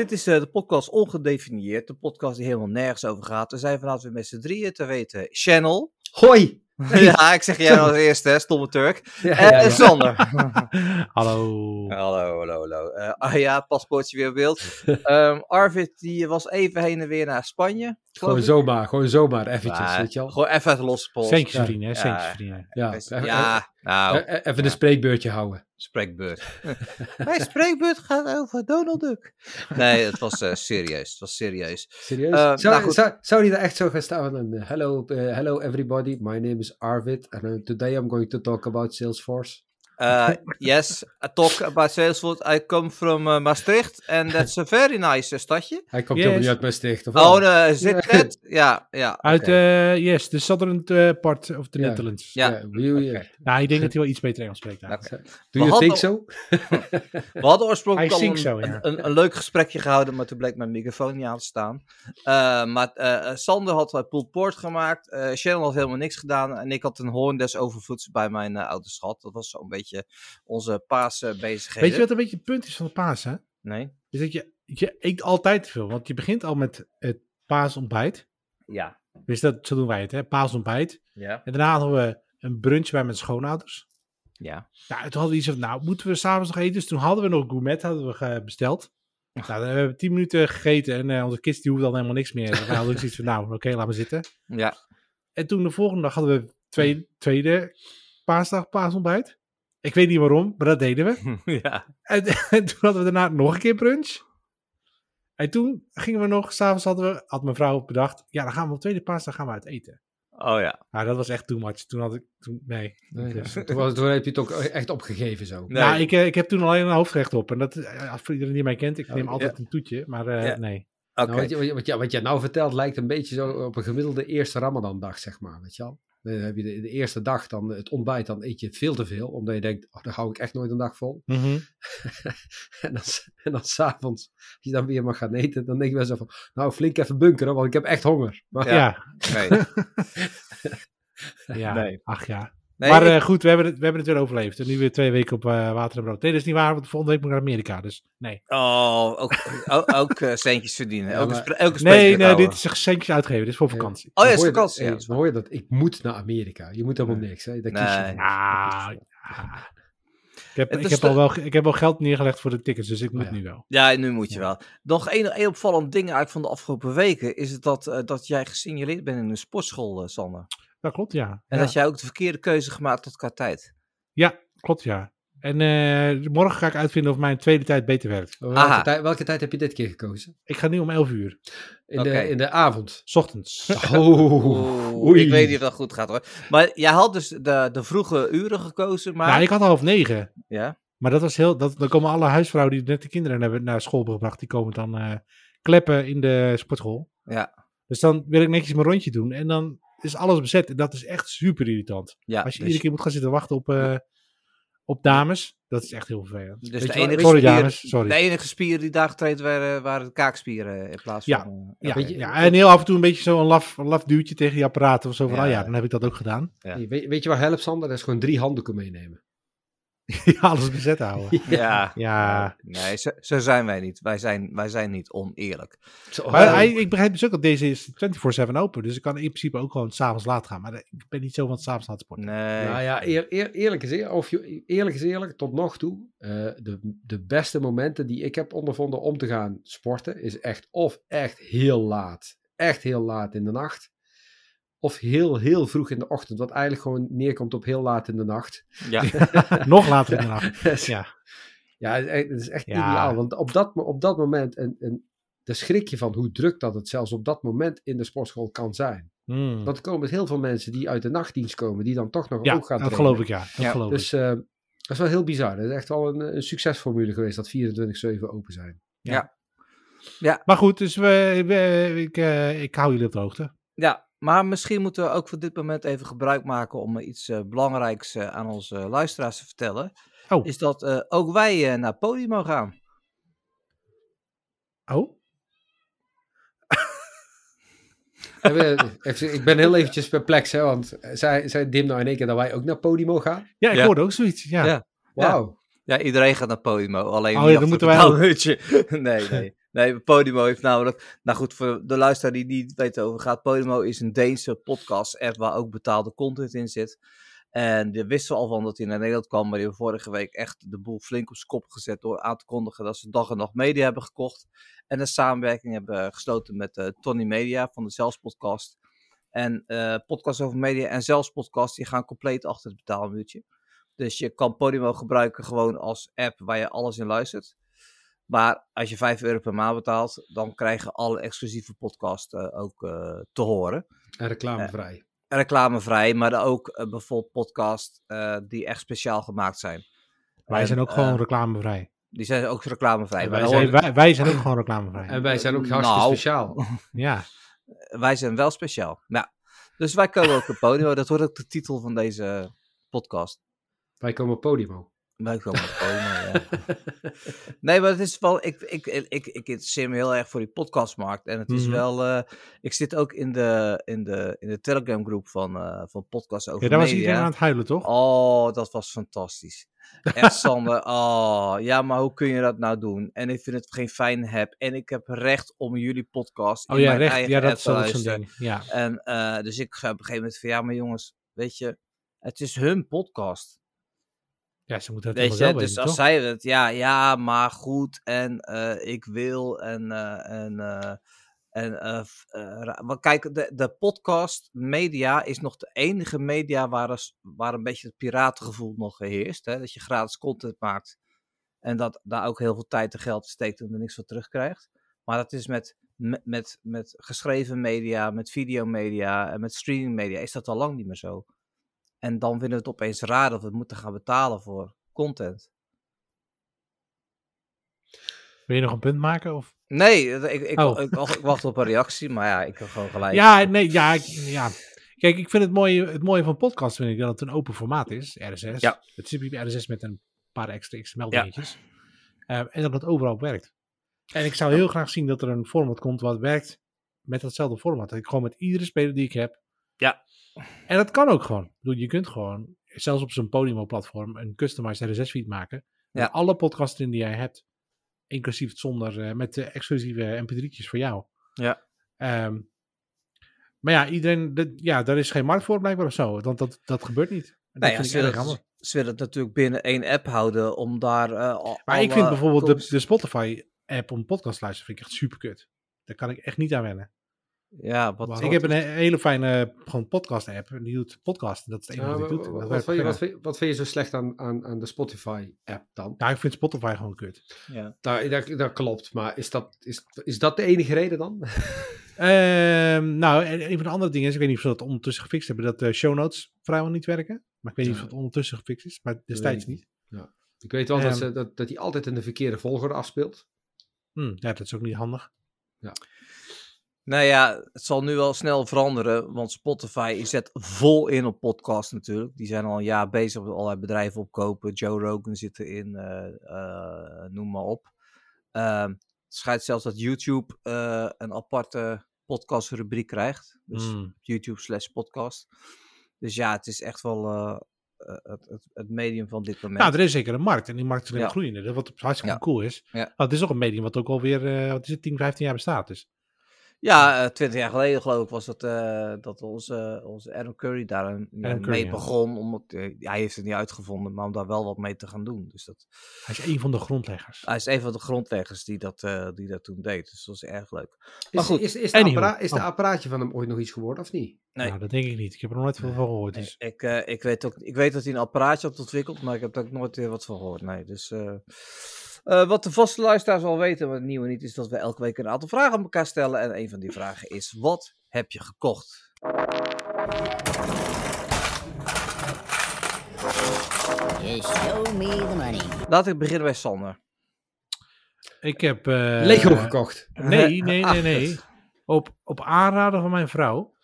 Eh, dit is eh, de podcast Ongedefinieerd, de podcast die helemaal nergens over gaat. We zijn vanavond weer met z'n drieën, te weten Channel. Hoi! ja, ik zeg jij als eerste, hè, stomme Turk. Ja, En ja, ja. Sander. Hallo. hallo, hallo, hallo. Eh, ah ja, paspoortje weer op beeld. Ehm, Arvid, die was even heen en weer naar Spanje. Gewoon zomaar, gewoon zomaar eventjes, Maar weet je wel. Gewoon even uit de losse pols. Centjes Ja. verdienen, hè? Ja. Centjes verdienen. Ja, Best- even- ja, nou, e- e- even ja. een spreekbeurtje houden. spreekbeurt. Mijn spreekbeurt gaat over Donald Duck. Nee, het was eh, serieus. Het was serieus. Serieus? Eh, zou, nou goed. zou, zou die er echt zo gaan staan? eh, hello, eh, hello everybody, my name is Arvid and uh, today I'm going to talk about Salesforce. Uh, yes, I talk about Salesforce. I come from uh, Maastricht and that's a very nice uh, stadje. Hij komt Yes. helemaal niet uit Maastricht, of wel? Oh, uh, zit het? Ja, ja. Uit, eh, yes, de southern eh, part of the Ja. Netherlands. Ja. Nou, ik denk dat hij wel iets beter Engels spreekt. Do you We think hadden- so? We hadden oorspronkelijk al een, so, ja. een, een, een leuk gesprekje gehouden, maar toen bleek mijn microfoon niet aan te staan. Uh, maar uh, Sander had uh, pulled port gemaakt, uh, Shannon had helemaal niks gedaan en ik had een hoorn des overvloeds bij mijn uh, ouders gehad. Dat was zo'n beetje onze paasbezigheden. Weet je wat een beetje het punt is van de paas, hè? Nee? Is dat je, je eet altijd te veel. Want je begint al met het paasontbijt. Ja. Dus dat, zo doen wij het, hè? Paasontbijt. Ja. En daarna hadden we een brunch bij mijn schoonouders. Ja. Nou, toen hadden we iets van, nou, moeten we s'avonds nog eten? Dus toen hadden we nog gourmet, hadden we besteld. Nou, dan hebben we tien minuten gegeten en eh, onze kids die hoefde dan helemaal niks meer. We hadden ook zoiets van, nou, oké, laat maar zitten. Ja. En toen de volgende dag hadden we twee, tweede paasdag paasontbijt. Ik weet niet waarom, maar dat deden we. ja. En, en toen hadden we daarna nog een keer brunch. En toen gingen we nog, s'avonds hadden we, had mijn vrouw bedacht, ja, dan gaan we op tweede paasdag gaan we uit eten. Oh ja. Nou, dat was echt too much. Toen had ik, toen, nee. Nee, Dus- toen, was- toen heb je het ook echt opgegeven zo. Nee. Nou, ik, eh, ik heb toen alleen een hoofdgerecht op. En dat, eh, voor iedereen die mij kent, ik neem Ja. altijd een toetje. Maar eh, Ja. nee. Oké. Nou, wat, je, wat, je, wat, je, wat je nou vertelt lijkt een beetje zo op een gemiddelde eerste Ramadan-dag, zeg maar. Weet je wel? Dan heb je de, de eerste dag, dan het ontbijt, dan eet je veel te veel. Omdat je denkt, oh, dan hou ik echt nooit een dag vol. Mhm. en dan, en dan s'avonds, als je dan weer mag gaan eten, dan denk je wel zo van, nou flink even bunkeren, want ik heb echt honger. Maar, Ja. Ja, Nee. ja. Nee. ach ja. Nee, maar ik- eh, goed, we hebben, het, we hebben het weer overleefd. En nu weer twee weken op eh, water en brood. Nee, dat is niet waar, want volgende week moet ik naar Amerika. Dus nee. Oh, ook, ook, ook eh, centjes verdienen. Ja, Elke, maar- elke Nee, nee, dit is centjes uitgeven. Dit is voor Ja. vakantie. Oh ja, Dan het is hoor je dat- vakantie. ja. Dan hoor je dat, ik moet naar Amerika. Je moet helemaal niks. Hè? Dat kies je. Nou, ja. Ik heb, Het ik, is heb de- al wel, ik heb al geld neergelegd voor de tickets, dus ik moet ja. nu wel. Ja, nu moet je Ja. wel. Nog één, één opvallend ding eigenlijk van de afgelopen weken is het dat, dat jij gesignaleerd bent in een sportschool, eh, Sander. Dat klopt, ja. En ja. dat jij ook de verkeerde keuze gemaakt had qua tijd. Ja, klopt, ja. En eh, morgen ga ik uitvinden of mijn tweede tijd beter werkt. Welke, welke tijd heb je dit keer gekozen? Ik ga nu om 11 uur, In, de, in de avond. s ochtends. Oh, oei. ik weet niet of dat goed gaat hoor. Maar jij had dus de, de vroege uren gekozen, maar... Nou, ik had half negen. Ja? Maar dat was heel. Dat, dan komen alle huisvrouwen die net de kinderen hebben naar school gebracht, die komen dan eh, kleppen in de sportschool. Ja. Dus dan wil ik netjes mijn rondje doen en dan is alles bezet. En dat is echt super irritant. ja Als je dus, iedere keer moet gaan zitten wachten op, eh, op dames, dat is echt heel vervelend. dus Weet de je enige, Sorry, spier, dames, sorry. de enige spieren die daar getraind werden, waren de kaakspieren in plaats Ja. van... Ja, weet je- ja, en heel af en toe een beetje zo'n laf, een laf duwtje tegen die apparaten of zo van, Ja. oh ja, dan heb ik dat ook gedaan. Ja. Weet, weet je waar helpt, Sander? Dat is gewoon drie handdoeken meenemen. ja, alles bezet houden. Ja. Ja. Nee, zo, zo zijn wij niet. Wij zijn, wij zijn niet oneerlijk. Maar hij, ik begrijp dus ook dat deze is 24-7 open. Dus ik kan in principe ook gewoon s'avonds laat gaan. Maar ik ben niet zo van het s'avonds laat sporten. Nee. Nou ja, eer- eer- eerlijk, is eerlijk, of je, eerlijk is eerlijk, tot nog toe, eh, de, de beste momenten die ik heb ondervonden om te gaan sporten, is echt of echt heel laat, echt heel laat in de nacht, of heel, heel vroeg in de ochtend, wat eigenlijk gewoon neerkomt op heel laat in de nacht. Ja. Nog later in de nacht. Ja. Ja, het is echt, Ja. ideaal, want op dat, op dat moment, en, en de schrik je van hoe druk dat het zelfs op dat moment in de sportschool kan zijn. Hmm. Want er komen heel veel mensen die uit de nachtdienst komen, die dan toch nog Ja, ook gaan dat trainen. geloof ik, ja. Dat Ja, geloof ik. Dus eh, dat is wel heel bizar. Dat is echt wel een, een succesformule geweest dat 24-7 open zijn. Maar goed, dus we, we- ik, eh, ik hou jullie op de hoogte. Ja, maar misschien moeten we ook voor dit moment even gebruik maken om eh, iets eh, belangrijks eh, aan onze luisteraars te vertellen. Oh. Is dat eh, ook wij eh, naar Podimo gaan. Oh? Even- ik ben heel eventjes perplex, hè, want zij, zij Dim nou in één keer dat wij ook naar Podimo gaan. Ja, ik Ja. hoorde ook zoiets. Ja. Ja. Wauw. Ja, iedereen gaat naar Podimo. Alleen Oh niet ja, dan moeten wij ook. nee, nee. Nee, Podimo heeft namelijk... Nou goed, voor de luisteraar die niet weet over gaat. Podimo is een Deense podcast-app waar ook betaalde content in zit. En die wisten al van dat hij naar Nederland kwam. Maar die hebben vorige week echt de boel flink op zijn kop gezet. Door aan te kondigen dat ze dag en nacht media hebben gekocht. En een samenwerking hebben gesloten met uh, Tony Media van de Zelfs podcast. En uh, podcast over media en Zelfs podcast die gaan compleet achter het betaalmuurtje. Dus je kan Podimo gebruiken gewoon als app waar je alles in luistert. Maar als je 5 euro per maand betaalt, dan krijgen alle exclusieve podcasts uh, ook uh, te horen. En reclamevrij. Uh, reclamevrij, maar ook bijvoorbeeld podcasts die echt speciaal gemaakt zijn. Wij en, zijn ook gewoon reclamevrij. Die zijn ook reclamevrij. Wij zijn, wij, wij, zijn ook gewoon reclamevrij. En wij zijn ook hartstikke nou, speciaal. ja. Wij zijn wel speciaal. Ja. Dus wij komen ook op Podimo. Dat wordt ook de titel van deze podcast. Wij komen op Podimo. Wij komen Podimo, ja. Nee, maar het is wel... Ik, ik, ik, ik, ik interesseer me heel erg voor die podcastmarkt. En het is Mhm. wel... eh, ik zit ook in de, in de, in de Telegram groep van, eh van podcasts over Ja, daar was iedereen aan het huilen, toch? Oh, dat was fantastisch. Echt, Sander. Oh, ja, maar hoe kun je dat nou doen? En ik vind het geen fijn heb. En ik heb recht om jullie podcast in Oh ja, mijn recht. eigen Ja, dat is zo'n ding. Ja. En eh, dus ik ga op een gegeven moment van, ja, maar jongens, weet je, het is hun podcast. Ja, ze moeten het Weet je, dus weten, als toch? zij het, ja, ja, maar goed, en eh, ik wil, en, eh, en, eh, en, kijk, de, de podcast media is nog de enige media waar, waar een beetje het piratengevoel nog heerst. Hè? Dat je gratis content maakt en dat daar ook heel veel tijd en geld steekt en er niks voor terugkrijgt. Maar dat is met, met, met, met geschreven media, met videomedia en met streaming media is dat al lang niet meer zo. En dan vinden we het opeens raar dat we moeten gaan betalen voor content. Wil je nog een punt maken? Of? Nee, het- ik, ik, Oh. ik, wacht- ik wacht op een reactie, maar ja, ik heb gewoon gelijk. Ja, nee, ja, ja. Kijk, ik vind het mooie, het mooie van podcast vind ik dat het een open formaat is, RSS. Ja. Het is in RSS met een paar extra XML dingetjes. Eh, en dat het overal werkt. En ik zou heel graag zien dat er een format komt wat werkt met datzelfde format. Dat ik gewoon met iedere speler die ik heb. Ja. En dat kan ook gewoon. Ik bedoel, je kunt gewoon, zelfs op zo'n Podimo-platform, een customized RSS-feed maken. Ja. Met alle podcasts erin die jij hebt. Inclusief het zonder, eh, met de exclusieve mp3'tjes voor jou. Ja. Ehm, maar ja, iedereen, dat- ja, daar is geen markt voor blijkbaar of zo. Want dat, dat gebeurt niet. Dat Nou ja, ze willen, het, jammer. ze willen het natuurlijk binnen één app houden om daar. al- Maar ik vind bijvoorbeeld de, de Spotify-app om podcast te luisteren vind ik echt super kut. Daar kan ik echt niet aan wennen. Ja, wat, ik heb een he- hele fijne gewoon podcast-app en die doet podcasten. Dat is het enige Ja, wat maar doet. wat, Dat vind je, wat, vind, wat vind je zo slecht aan, aan, aan de Spotify-app dan? Ja, ik vind Spotify gewoon kut. ja. Dat, dat, dat klopt, maar is dat, is, is dat de enige reden dan? Ehm, nou, en een van de andere dingen is, ik weet niet of ze dat ondertussen gefixt hebben, dat de show notes vrijwel niet werken. Maar ik weet niet of Ja. het ondertussen gefixt is, maar destijds niet. Ik weet wel dat, Ehm. ze, dat, dat hij altijd in de verkeerde volgorde afspeelt. Hm, ja, dat is ook niet handig. Nou ja, het zal nu wel snel veranderen, want Spotify zet vol in op podcast natuurlijk. Die zijn al een jaar bezig met allerlei bedrijven opkopen. Joe Rogan zit erin, eh, eh, noem maar op. Ehm, het schijnt zelfs dat YouTube eh, een aparte podcastrubriek krijgt. Dus Hm. YouTube slash podcast. Dus ja, het is echt wel het, het, het medium van dit moment. Nou, er is zeker een markt en die markt is alleen Ja. groeiende. Dat Wat hartstikke Ja. cool is. Ja. Het is ook een medium wat ook alweer, wat is het, 10, 15 jaar bestaat. Dus. Ja, eh, twintig jaar geleden geloof ik was het eh, dat onze, onze Adam Curry daar een, Curry, mee ja. begon. Omdat, eh, hij heeft het niet uitgevonden, maar om daar wel wat mee te gaan doen. Dus dat, Hij is een van de grondleggers. hij is een van de grondleggers die dat, eh, die dat toen deed. Dus dat was erg leuk. Maar Is, goed, is, is, de anywho. appara- is de Oh. apparaatje van hem ooit nog iets geworden of niet? Nee. Nou, dat denk ik niet. Ik heb er nooit van gehoord. Dus. Ik, eh, ik, weet ook, ik weet dat hij een apparaatje had ontwikkeld, maar ik heb er ook nooit weer wat van gehoord. Nee, dus, eh, wat de vaste luisteraars al weten, maar het nieuwe niet, is dat we elke week een aantal vragen aan elkaar stellen. En een van die vragen is, wat heb je gekocht? Show me the money. Laat ik beginnen bij Sander. Ik heb... eh, Lego gekocht. Nee, nee, nee, nee. Op, op aanraden van mijn vrouw,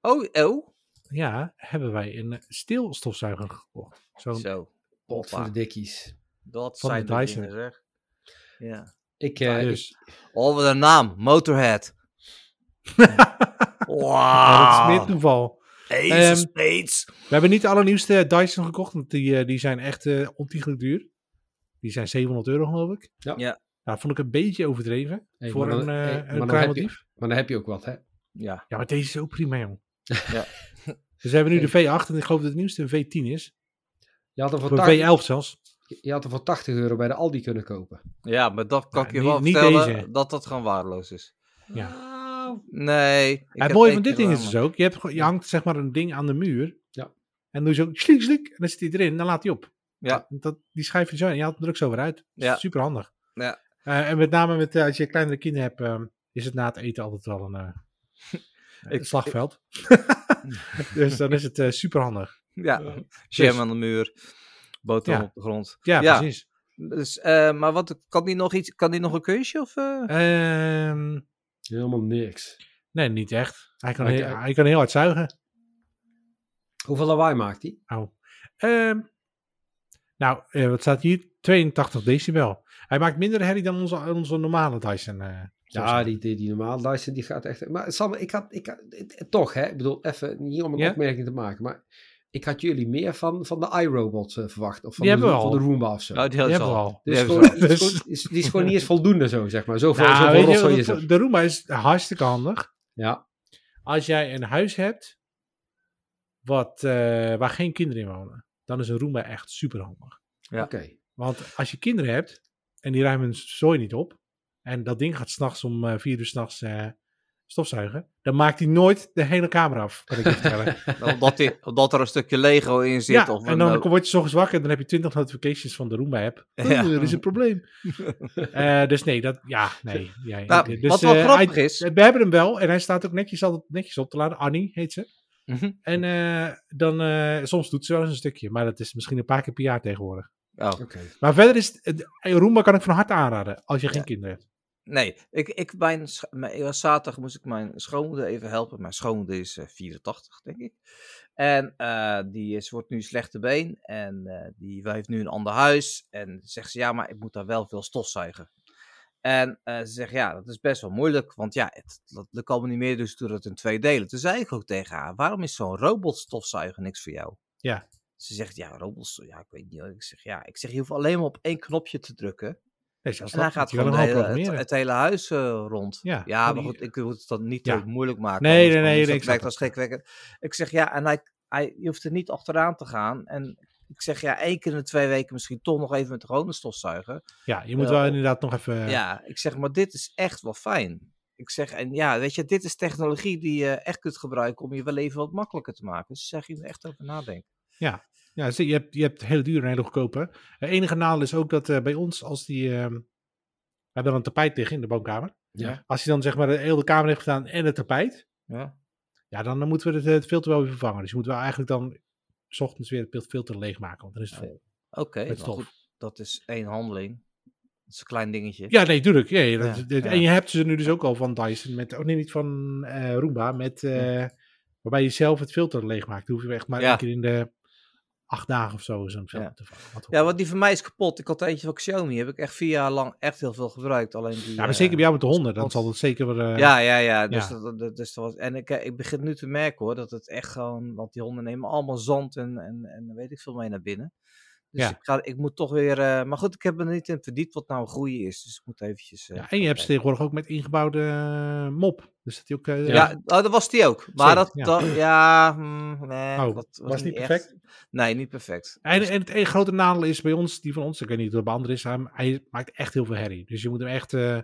Oh, oh. ja, hebben wij een stilstofzuiger gekocht. Zo'n Zo. Pot voor de dikkies. Dat Van de zijn de Dyson. dingen, zeg. Ja. Ik, eh, ik- dus. Oh, wat een naam. Motorhead. Wow. Ja, dat is meer toeval. Ace Ehm, Spades. We hebben niet de allernieuwste Dyson gekocht, want die, eh, die zijn echt eh ontiegelijk duur. Die zijn 700 euro, geloof ik. Ja. Ja. dat vond ik een beetje overdreven Hey, voor maar dan- een, eh hey, een maar dan heb kruimeldief. Maar dan heb je ook wat, hè? Ja. Ja, maar deze is ook prima, jong. Ja. Dus we hebben nu de V8 en ik geloof dat het nieuwste een V10 is. Je had, er voor Of 80, een V11 zelfs. Je had er voor 80 euro bij de Aldi kunnen kopen. ja, maar dat kan Ja, ik je niet- wel niet vertellen deze. dat dat gewoon waardeloos is. Ja. Nou, Nee. ik het heb mooie van dit ding is dus ook, je, hebt, gewoon- je hangt zeg maar een ding aan de muur. Ja. En dan doe je zo slik slik en dan zit hij erin en dan laat hij op. Ja. Dat, die schijf je zo en je haalt hem er ook zo weer uit. Ja. Super handig. Ja. en met name met, eh, als je kleinere kinderen hebt, ehm, is het na het eten altijd wel een eh, Ik- slagveld. dus dan is het super handig. Ja, Ja. jam aan de muur, boterham Ja. op de grond. Ja, Ja. precies. Dus, eh, maar wat, kan die nog iets, kan die nog een kunstje? Of, eh? Ehm, helemaal niks. nee, niet echt. Hij kan, heel, hij kan heel hard zuigen. Hoeveel lawaai maakt hij? Oh. Ehm, nou, eh, wat staat hier? 82 decibel. Hij maakt minder herrie dan onze, onze normale Dyson. eh, Ja, die, die, die normale Dyson die gaat echt... Maar Sam, ik had, ik had toch hè, ik bedoel, even niet om een Ja? opmerking te maken, maar ik had jullie meer van, van de iRobot eh, verwacht. Of van, Die de, hebben we van de al. Roomba of zo. Nou, die Die hebben we al. Die Dus hebben ze gewoon, al. die, is gewoon, is, die is gewoon niet eens voldoende zo, zeg maar. Zoveel, Nou, zoveel weet je, rotzooi is er. de Roomba is hartstikke handig. Ja, Als jij een huis hebt wat, eh, waar geen kinderen in wonen, dan is een Roomba echt super handig. Ja. oké. Want als je kinderen hebt en die ruimen hun zooi niet op, en dat ding gaat s'nachts om eh, vier uur s'nachts eh stofzuigen, dan maakt hij nooit de hele kamer af, kan ik je vertellen. Omdat, die, omdat er een stukje Lego in zit. ja, of en een, dan eh, word je ochtends wakker en dan heb je 20 notifications van de Roomba-app. Ja. Oh, er is een probleem. Eh, dus nee, dat, ja, nee. Ja, Nou, dus, wat wel eh, grappig hij- is- We hebben hem wel en hij staat ook netjes, altijd netjes op te laden. Annie heet ze. Mhm. En eh, dan, eh, soms doet ze wel eens een stukje, maar dat is misschien een paar keer per jaar tegenwoordig. Oh, Oké. Maar verder is het, het- Roomba kan ik van harte aanraden als je geen kinderen hebt. Nee, ik, ik, mijn, mijn, zaterdag moest ik mijn schoonmoeder even helpen. Mijn schoonmoeder is eh, 84, denk ik. En eh, die is, wordt nu slechte been. En eh, die heeft nu een ander huis. En zegt ze, ja, maar ik moet daar wel veel stofzuigen. En eh, ze zegt, ja, dat is best wel moeilijk. Want ja, het, dat lukt allemaal niet meer, dus doe dat in twee delen. Toen zei ik ook tegen haar, waarom is zo'n robotstofzuiger niks voor jou? Ja. Ze zegt, ja, robots, ja, ik weet niet. Ik zeg, ja, ik zeg, je hoeft alleen maar op één knopje te drukken. En hij gaat gewoon hele- het, het hele huis eh, rond. Ja, Ja, maar goed, ik moet het dan niet Ja. moeilijk maken. Nee, nee, nee, nee, ik snap als gekwekkend. Ik zeg ja, en hij, hij, je hoeft er niet achteraan te gaan. En ik zeg ja, één keer in de twee weken misschien toch nog even met de gewone stofzuiger. Ja, je moet Ja, wel inderdaad nog even... Ja, ik zeg maar dit is echt wel fijn. Ik zeg, en ja, weet je, dit is technologie die je echt kunt gebruiken om je wel even wat makkelijker te maken. Dus zeg je er echt over nadenken. Ja, zie, je hebt, je hebt hele dure en hele goedkope. Het enige nadeel is ook dat eh, bij ons, als die... ehm, we hebben dan een tapijt liggen in de woonkamer. Ja. Als hij dan zeg maar de hele kamer heeft gedaan en het tapijt, Ja, ja, dan, dan moeten we het, het filter wel weer vervangen. Dus je moet wel eigenlijk dan 's ochtends weer het filter leegmaken, want dan is het vol. oké. Stof. goed, dat is één handeling. Dat is een klein dingetje. Ja, nee, tuurlijk. Ja, ja, dat- Ja, ja. En je hebt ze nu dus ook al van Dyson, met, oh nee, niet van eh, Roomba, met, eh, waarbij je zelf het filter leegmaakt. Dan hoef je echt maar Ja. één keer in de acht dagen of zo zo'n filter Ja. Wat Ja, want die van mij is kapot. Ik had eentje van Xiaomi. Heb ik echt vier jaar lang echt heel veel gebruikt. Alleen die, Ja, maar eh, zeker bij jou met de honden, dan zal dat zeker eh, Ja, ja, ja. Dus ja. Dat, dat, dus dat was, en ik, eh, ik begin nu te merken hoor, dat het echt gewoon, want die honden nemen allemaal zand en, en, en weet ik veel mee naar binnen. Dus Ja. ik, ga, ik moet toch weer, eh, maar goed, ik heb er niet in verdiept wat nou een goeie is. Dus ik moet eventjes... eh, Ja, en je hebt ze tegenwoordig ook met ingebouwde eh, mop. Dus dat die ook... Ja, oh, dat was die ook. Maar dat, ja. dat, ja, mm, nee, Oh, dat was niet echt- perfect? Nee, niet perfect. En, Dus- en het enige grote nadeel is bij ons, die van ons, ik weet niet of het bij anderen is, hij, hij maakt echt heel veel herrie. Dus je moet hem echt, s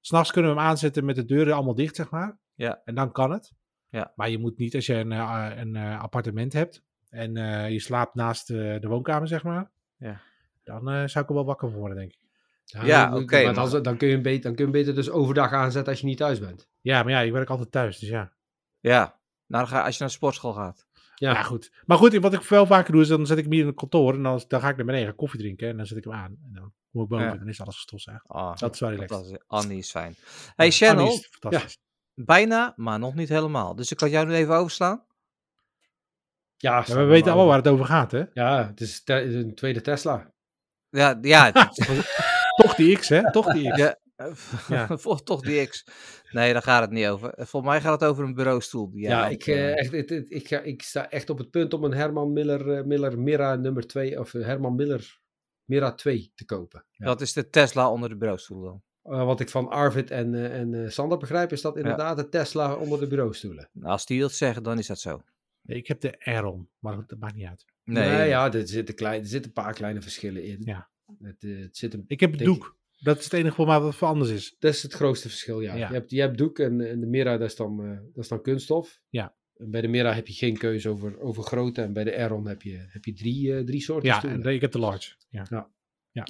s'nachts kunnen we hem aanzetten met de deuren allemaal dicht, zeg maar. Ja. En dan kan het. Ja. Maar je moet niet, als je een, een appartement hebt en eh, je slaapt naast eh, de woonkamer, zeg maar. Ja. Dan eh, zou ik er wel wakker van worden, denk ik. Ja, dan- oké, maar maar- dan, dan, kun je hem beter, dan kun je hem beter dus overdag aanzetten als je niet thuis bent. Ja, maar ja, ik werk altijd thuis, dus ja. Ja, nou, dan ga, als je naar de sportschool gaat. Ja. Ja, goed. Maar goed, wat ik wel vaker doe, is dan zet ik hem hier in het kantoor en dan, dan ga ik naar beneden, ga koffie drinken en dan zet ik hem aan. En dan kom ik boven Ja. en dan is alles gestofzuigd. Ah, Dat is wel relaxed. Annie is fijn. Hey, Ja, Channel, Annie is fantastisch. bijna, maar nog niet helemaal. Dus ik kan jou nu even overslaan. Ja, Ja, we weten allemaal waar het over gaat, hè? Ja, het is te- een tweede Tesla. Ja, ja, Toch die X, hè? Toch die X. ja, Ja. voor toch die X. Nee, daar gaat het niet over. Volgens mij gaat het over een bureaustoel. Die Ja, ik, eh, eh, echt, ik, ga, ik sta echt op het punt om een Herman Miller, eh, Miller Mira nummer 2, of eh, Herman Miller Mira 2 te kopen. Ja. Dat is de Tesla onder de bureaustoel dan. Eh, wat ik van Arvid en, eh, en eh, Sander begrijp, is dat inderdaad de Tesla onder de bureaustoelen. Nou, als die dat zeggen, dan is dat zo. Ik heb de Aeron, maar dat maakt niet uit. Nee, Nee, ja, er zitten, klein, er zitten een paar kleine verschillen in. Ja. Het, eh, het zit een, Ik heb het Denk doek. Dat is het enige voor mij wat voor anders is. dat is het grootste verschil, ja. Ja. Je, hebt, je hebt doek en, en de Mira, dat is, dan, eh, dat is dan kunststof. Ja. En bij de Mira heb je geen keuze over, over grootte. En bij de Aeron heb je, heb je drie, eh, drie soorten Ja, stoelen. en de- ik heb de large. Ja.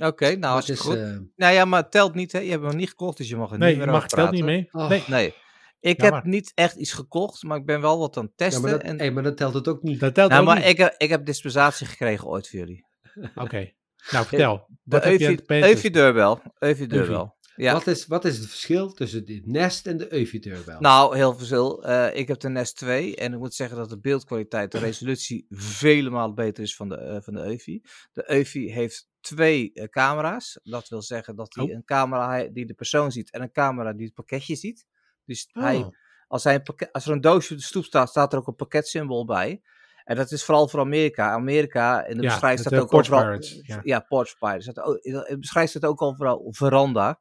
Oké, nou, Dat hartstikke is, goed. eh, nou ja, maar het telt niet, hè? Je hebt hem nog niet gekocht, dus je mag er Nee, niet je meer mag over het telt niet mee. Oh. Nee, Nee. Ik heb niet echt iets gekocht, maar ik ben wel wat aan het ja, testen. maar, dat, en... hey, maar dat telt het ook niet. dat telt nou, ook maar niet. ik, heb, ik heb dispensatie gekregen ooit voor jullie. Oké. Nou, vertel. De Wat heb je aan het pezen? Eufy deurbel. Eufy deurbel. Ja. Wat, is, wat is het verschil tussen de Nest en de Eufy-deurbel? Nou, heel veel verschil. Eh, ik heb de Nest 2 en ik moet zeggen dat de beeldkwaliteit, de resolutie vele malen beter is van de, eh, van de Eufy. De Eufy heeft twee eh, camera's. Dat wil zeggen dat hij Oh. een camera die de persoon ziet en een camera die het pakketje ziet. Dus hij, Oh. als, hij een pakket, als er een doosje op de stoep staat, staat er ook een pakketsymbool bij. En dat is vooral voor Amerika. Amerika, in de Ja, beschrijving staat eh, ook Porch overal... Pirates, ja. Ja, Porch Pirates. In beschrijving staat ook overal veranda.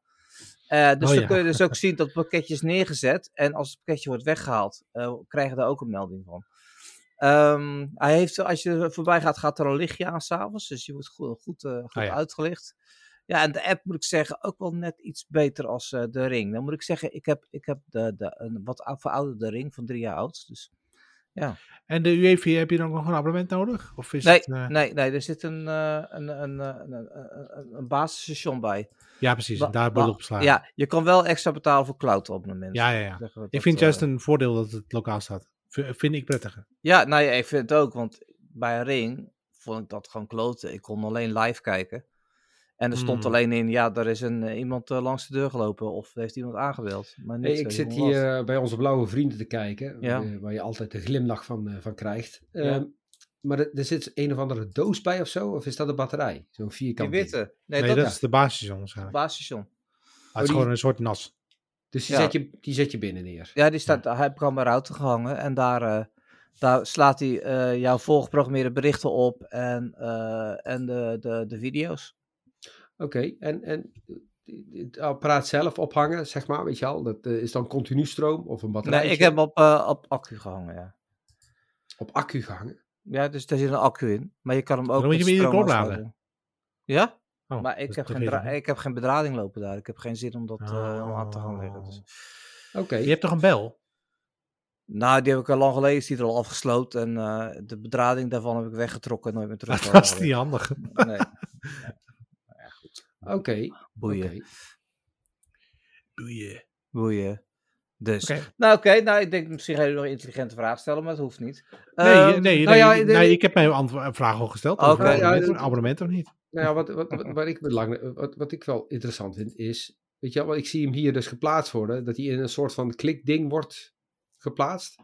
Eh, dus Oh, dan ja. kun je dus ook zien dat het pakketje is neergezet. En als het pakketje wordt weggehaald, eh krijg je daar ook een melding van. Ehm, hij heeft, als je er voorbij gaat, gaat er een lichtje aan s'avonds. Dus je wordt goed, goed, goed ja. uitgelicht. Ja, en de app moet ik zeggen ook wel net iets beter als eh, de ring. Dan moet ik zeggen, ik heb, ik heb de, de, een wat ou- verouderde ring van drie jaar oud. Dus En de UEV, heb je dan nog een abonnement nodig? Of is nee, het, eh, nee, nee, er zit een, eh, een, een, een, een, een, basisstation bij. Ja, precies. Daar wa- wordt opgeslagen. Ja, je kan wel extra betalen voor cloud abonnement. ja, ja. ja. Zeggen we Ik vind eh, juist een voordeel dat het lokaal staat. V- vind ik prettiger. Ja, nou ja, ik vind het ook, want bij een ring vond ik dat gewoon kloten. Ik kon alleen live kijken. En er stond Hmm. alleen in, ja, er is een, eh, iemand eh, langs de deur gelopen of heeft iemand aangebeld. Maar niet Hey, zo ik zit hoe was. hier eh, bij onze blauwe vrienden te kijken, Ja. eh, waar je altijd de glimlach van, eh, van krijgt. Ja. Ehm, maar er, er zit een of andere doos bij of zo, of is dat een batterij? Zo'n Die vierkant ding. witte. Nee, Nee, dat, dat is is de basisstation waarschijnlijk. het basisstation. Ah, het is die- gewoon een soort nas. Dus die, Ja. zet je, die zet je binnen neer. Ja, die staat, hij heeft aan mijn router gehangen en daar, eh, daar slaat hij eh, jouw voorgeprogrammeerde berichten op en, eh, en de, de, de video's. Oké, en, en het apparaat zelf ophangen, zeg maar, weet je al, dat eh, is dan continu stroom of een batterij? Nee, ik heb hem op, eh, op accu gehangen, ja. op accu gehangen. Ja, dus daar zit een accu in. Maar je kan hem ook Dan moet je met hem stroom opladen. Ja? Oh, maar ik heb, geen ik heb geen bedrading lopen daar. Ik heb geen zin om dat eh, aan te gaan leggen. Dus. Oké, Je hebt toch een bel? Nou, die heb ik al lang geleden, is die er al afgesloten. En eh, de bedrading daarvan heb ik weggetrokken en nooit meer terug. Dat is niet handig. Nee, oké. boeien, oké. Boeien. boeien. Dus. Nou, oké. nou, ik denk misschien ga je nog een intelligente vraag stellen, maar dat hoeft niet. Nee, Ehm, nee, nou nee, ja, nee, de- ik heb mijn antwo- vraag al gesteld. Oké, ja, abonnement, of niet? Nou ja, wat, wat, wat, wat ik belangrijk, wat, wat ik wel interessant vind is, weet je wel, want ik zie hem hier dus geplaatst worden, dat hij in een soort van klikding wordt geplaatst.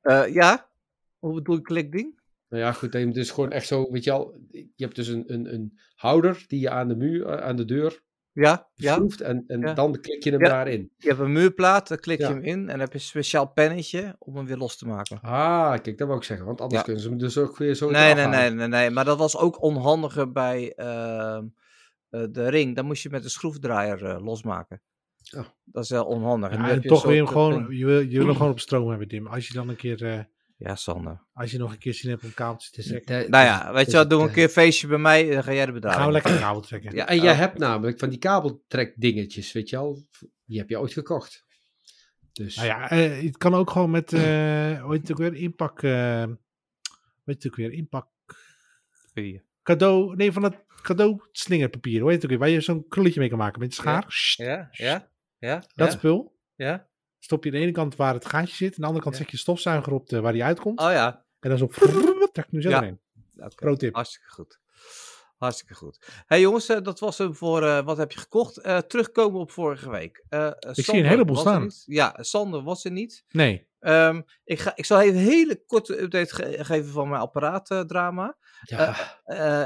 eh, ja? Hoe bedoel je klikding? Nou ja, goed, dat je dus gewoon echt zo, weet je al, je hebt dus een, een, een houder die je aan de muur, eh, aan de deur Ja, ja. schroeft en, en Ja. dan klik je hem Ja. daarin. Je hebt een muurplaat, dan klik je Ja. hem in en dan heb je een speciaal pennetje om hem weer los te maken. Ah, kijk, dat wou ik zeggen, want anders Ja. kunnen ze hem dus ook weer zo Nee, nee, halen. nee, nee, nee. Maar dat was ook onhandiger bij ehm, eh, de ring. Dan moest je met een schroefdraaier eh, losmaken. Oh. Dat is heel onhandig. Ja, en je toch een weer hem gewoon, je wil, je wil hem gewoon op stroom hebben, Dim. Als je dan een keer, eh, Ja, Sander. als je nog een keer zin hebt om kabeltjes te trekken. Nou ja, weet je wat, doe een eh, keer een feestje bij mij, dan ga jij de Dan bedrading. gaan we lekker een kabel trekken. Ja, En jij oh. hebt namelijk van die kabeltrek dingetjes, weet je al, die heb je ooit gekocht. Dus, Nou ja, eh, het kan ook gewoon met, eh hoe heet het ook weer, inpak, eh hoe heet het ook weer, inpak, Vier. cadeau, nee, van het cadeau slingerpapier, hoe heet het ook weer, waar je zo'n krulletje mee kan maken met een schaar. Ja, ja, ja. Dat ja, spul. ja. Stop je aan de ene kant waar het gaatje zit, aan de andere kant zet je stofzuiger op de, waar die uitkomt. Oh ja, En dan zo, trek nu zo Ja. erin. oké. Pro tip. Hartstikke goed. Hartstikke goed. hey jongens, eh, dat was hem voor eh, wat heb je gekocht. Eh, terugkomen op vorige week. Eh, eh, zie een heleboel staan. Ja, Sander was er niet. Nee. Ehm, ik, ga, ik zal even een hele korte update ge- geven van mijn apparaatdrama. ja,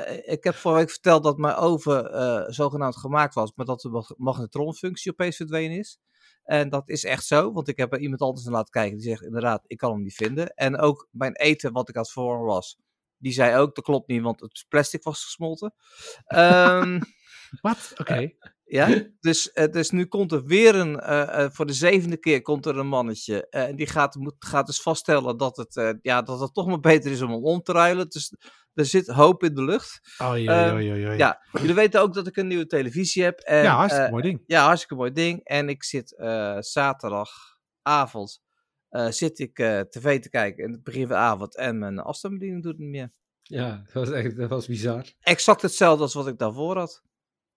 ik heb vorige week verteld dat mijn oven zogenaamd gemaakt was, maar dat de mag- magnetronfunctie opeens verdwenen is. En dat is echt zo, want ik heb er iemand anders naar laten kijken die zegt inderdaad, ik kan hem niet vinden. En ook mijn eten wat ik aan het verwarmen was, Die zei ook, dat klopt niet, want het plastic was gesmolten. Ehm, Wat? Oké. ja, dus, eh, dus nu komt er weer een, eh, eh, voor de zevende keer komt er een mannetje. eh, En die gaat, moet, gaat dus vaststellen dat het, eh, ja, dat het toch maar beter is om hem om te ruilen. Dus er zit hoop in de lucht. Ehm, oei. Ja, jullie weten ook dat ik een nieuwe televisie heb. En, ja, hartstikke eh, mooi ding. ja, hartstikke mooi ding. En ik zit eh, zaterdagavond eh, zit ik eh, tv te kijken in het begin van de avond en mijn afstandsbediening doet het niet meer. Ja, dat was echt dat was bizar. Exact hetzelfde als wat ik daarvoor had.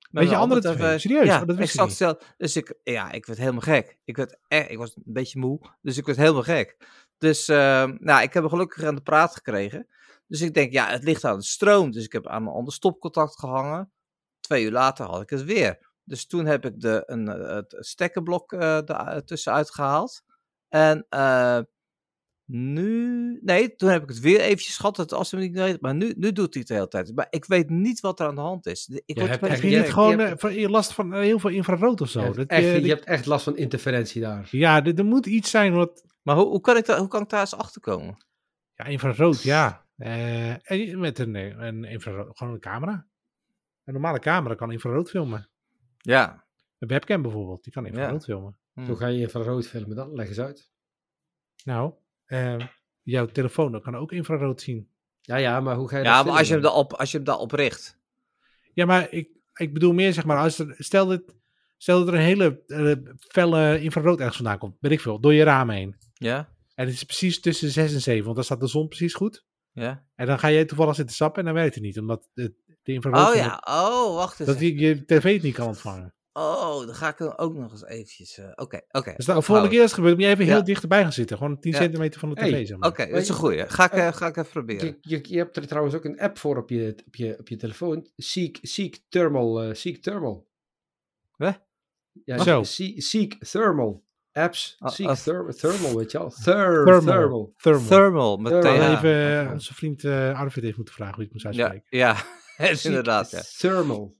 Met Weet je, mijn andere tv? Serieus? Ja, Oh, dat wist ik exact niet. hetzelfde. Dus ik, ja, ik werd helemaal gek. Ik, werd echt, ik was een beetje moe, dus ik werd helemaal gek. Dus eh, nou, ik heb hem gelukkig aan de praat gekregen. Dus ik denk, ja, het ligt aan de stroom. Dus ik heb aan een ander stopcontact gehangen. Twee uur later had ik het weer. Dus toen heb ik de, een, eh, het stekkerblok eh er tussenuit gehaald. En eh, nu... Nee, toen heb ik het weer eventjes gehad. Dat als niet weet, maar nu, nu doet hij het de hele tijd. Maar ik weet niet wat er aan de hand is. Ik Je word hebt je gek. gewoon je eh, van, je last van heel veel infrarood of zo? Je hebt, Dat, echt, je die- hebt echt last van interferentie daar. Ja, er, er moet iets zijn wat... Maar hoe, hoe, kan ik daar, hoe kan ik daar eens achter komen? Ja, infrarood, ja. Eh, en met een, eh, een infrarood, gewoon een camera. Een normale camera kan infrarood filmen. Ja. Een webcam bijvoorbeeld, die kan infrarood filmen. Hm. Zo ga je infrarood filmen dan. Leg eens uit. Nou, eh, jouw telefoon kan ook infrarood zien. Ja, ja, maar hoe ga je Ja, dat maar als je, hem daarop, als je hem daarop richt. Ja, maar ik, ik bedoel meer zeg maar, als er, stel, dat, stel dat er een hele eh, felle infrarood ergens vandaan komt, weet ik veel, door je raam heen. Ja? En het is precies tussen 6 en 7, want dan staat de zon precies goed. Ja? En dan ga jij toevallig zitten sappen en dan werkt het niet, omdat de, de infrarood Oh ja, oh, wacht eens. dat je, je tv het niet kan ontvangen. Oh, dan ga ik ook nog eens eventjes... eh, Oké, oké. Dus de volgende keer als het gebeurt, moet je even Ja. heel dichterbij gaan zitten. Gewoon 10 Ja. centimeter van de tv, Hey, zeg maar. Oké, dat is een goeie. Ga ik, eh, ga ik even proberen. Je, je, je hebt er trouwens ook een app voor op je, op je, op je telefoon. Seek, Seek Thermal. eh, Seek Thermal. Hè? Ja, Zo. Seek, Seek Thermal. Apps. Ah, Seek ah. therm- Thermal, weet je al. Ther, Thermal. thermal. Thermal. Thermal, met Thermal. Even eh, Ja. onze vriend eh Arvid heeft moeten vragen hoe je het moest Ja, uitspreken. ja. Seek inderdaad. Ja. Thermal.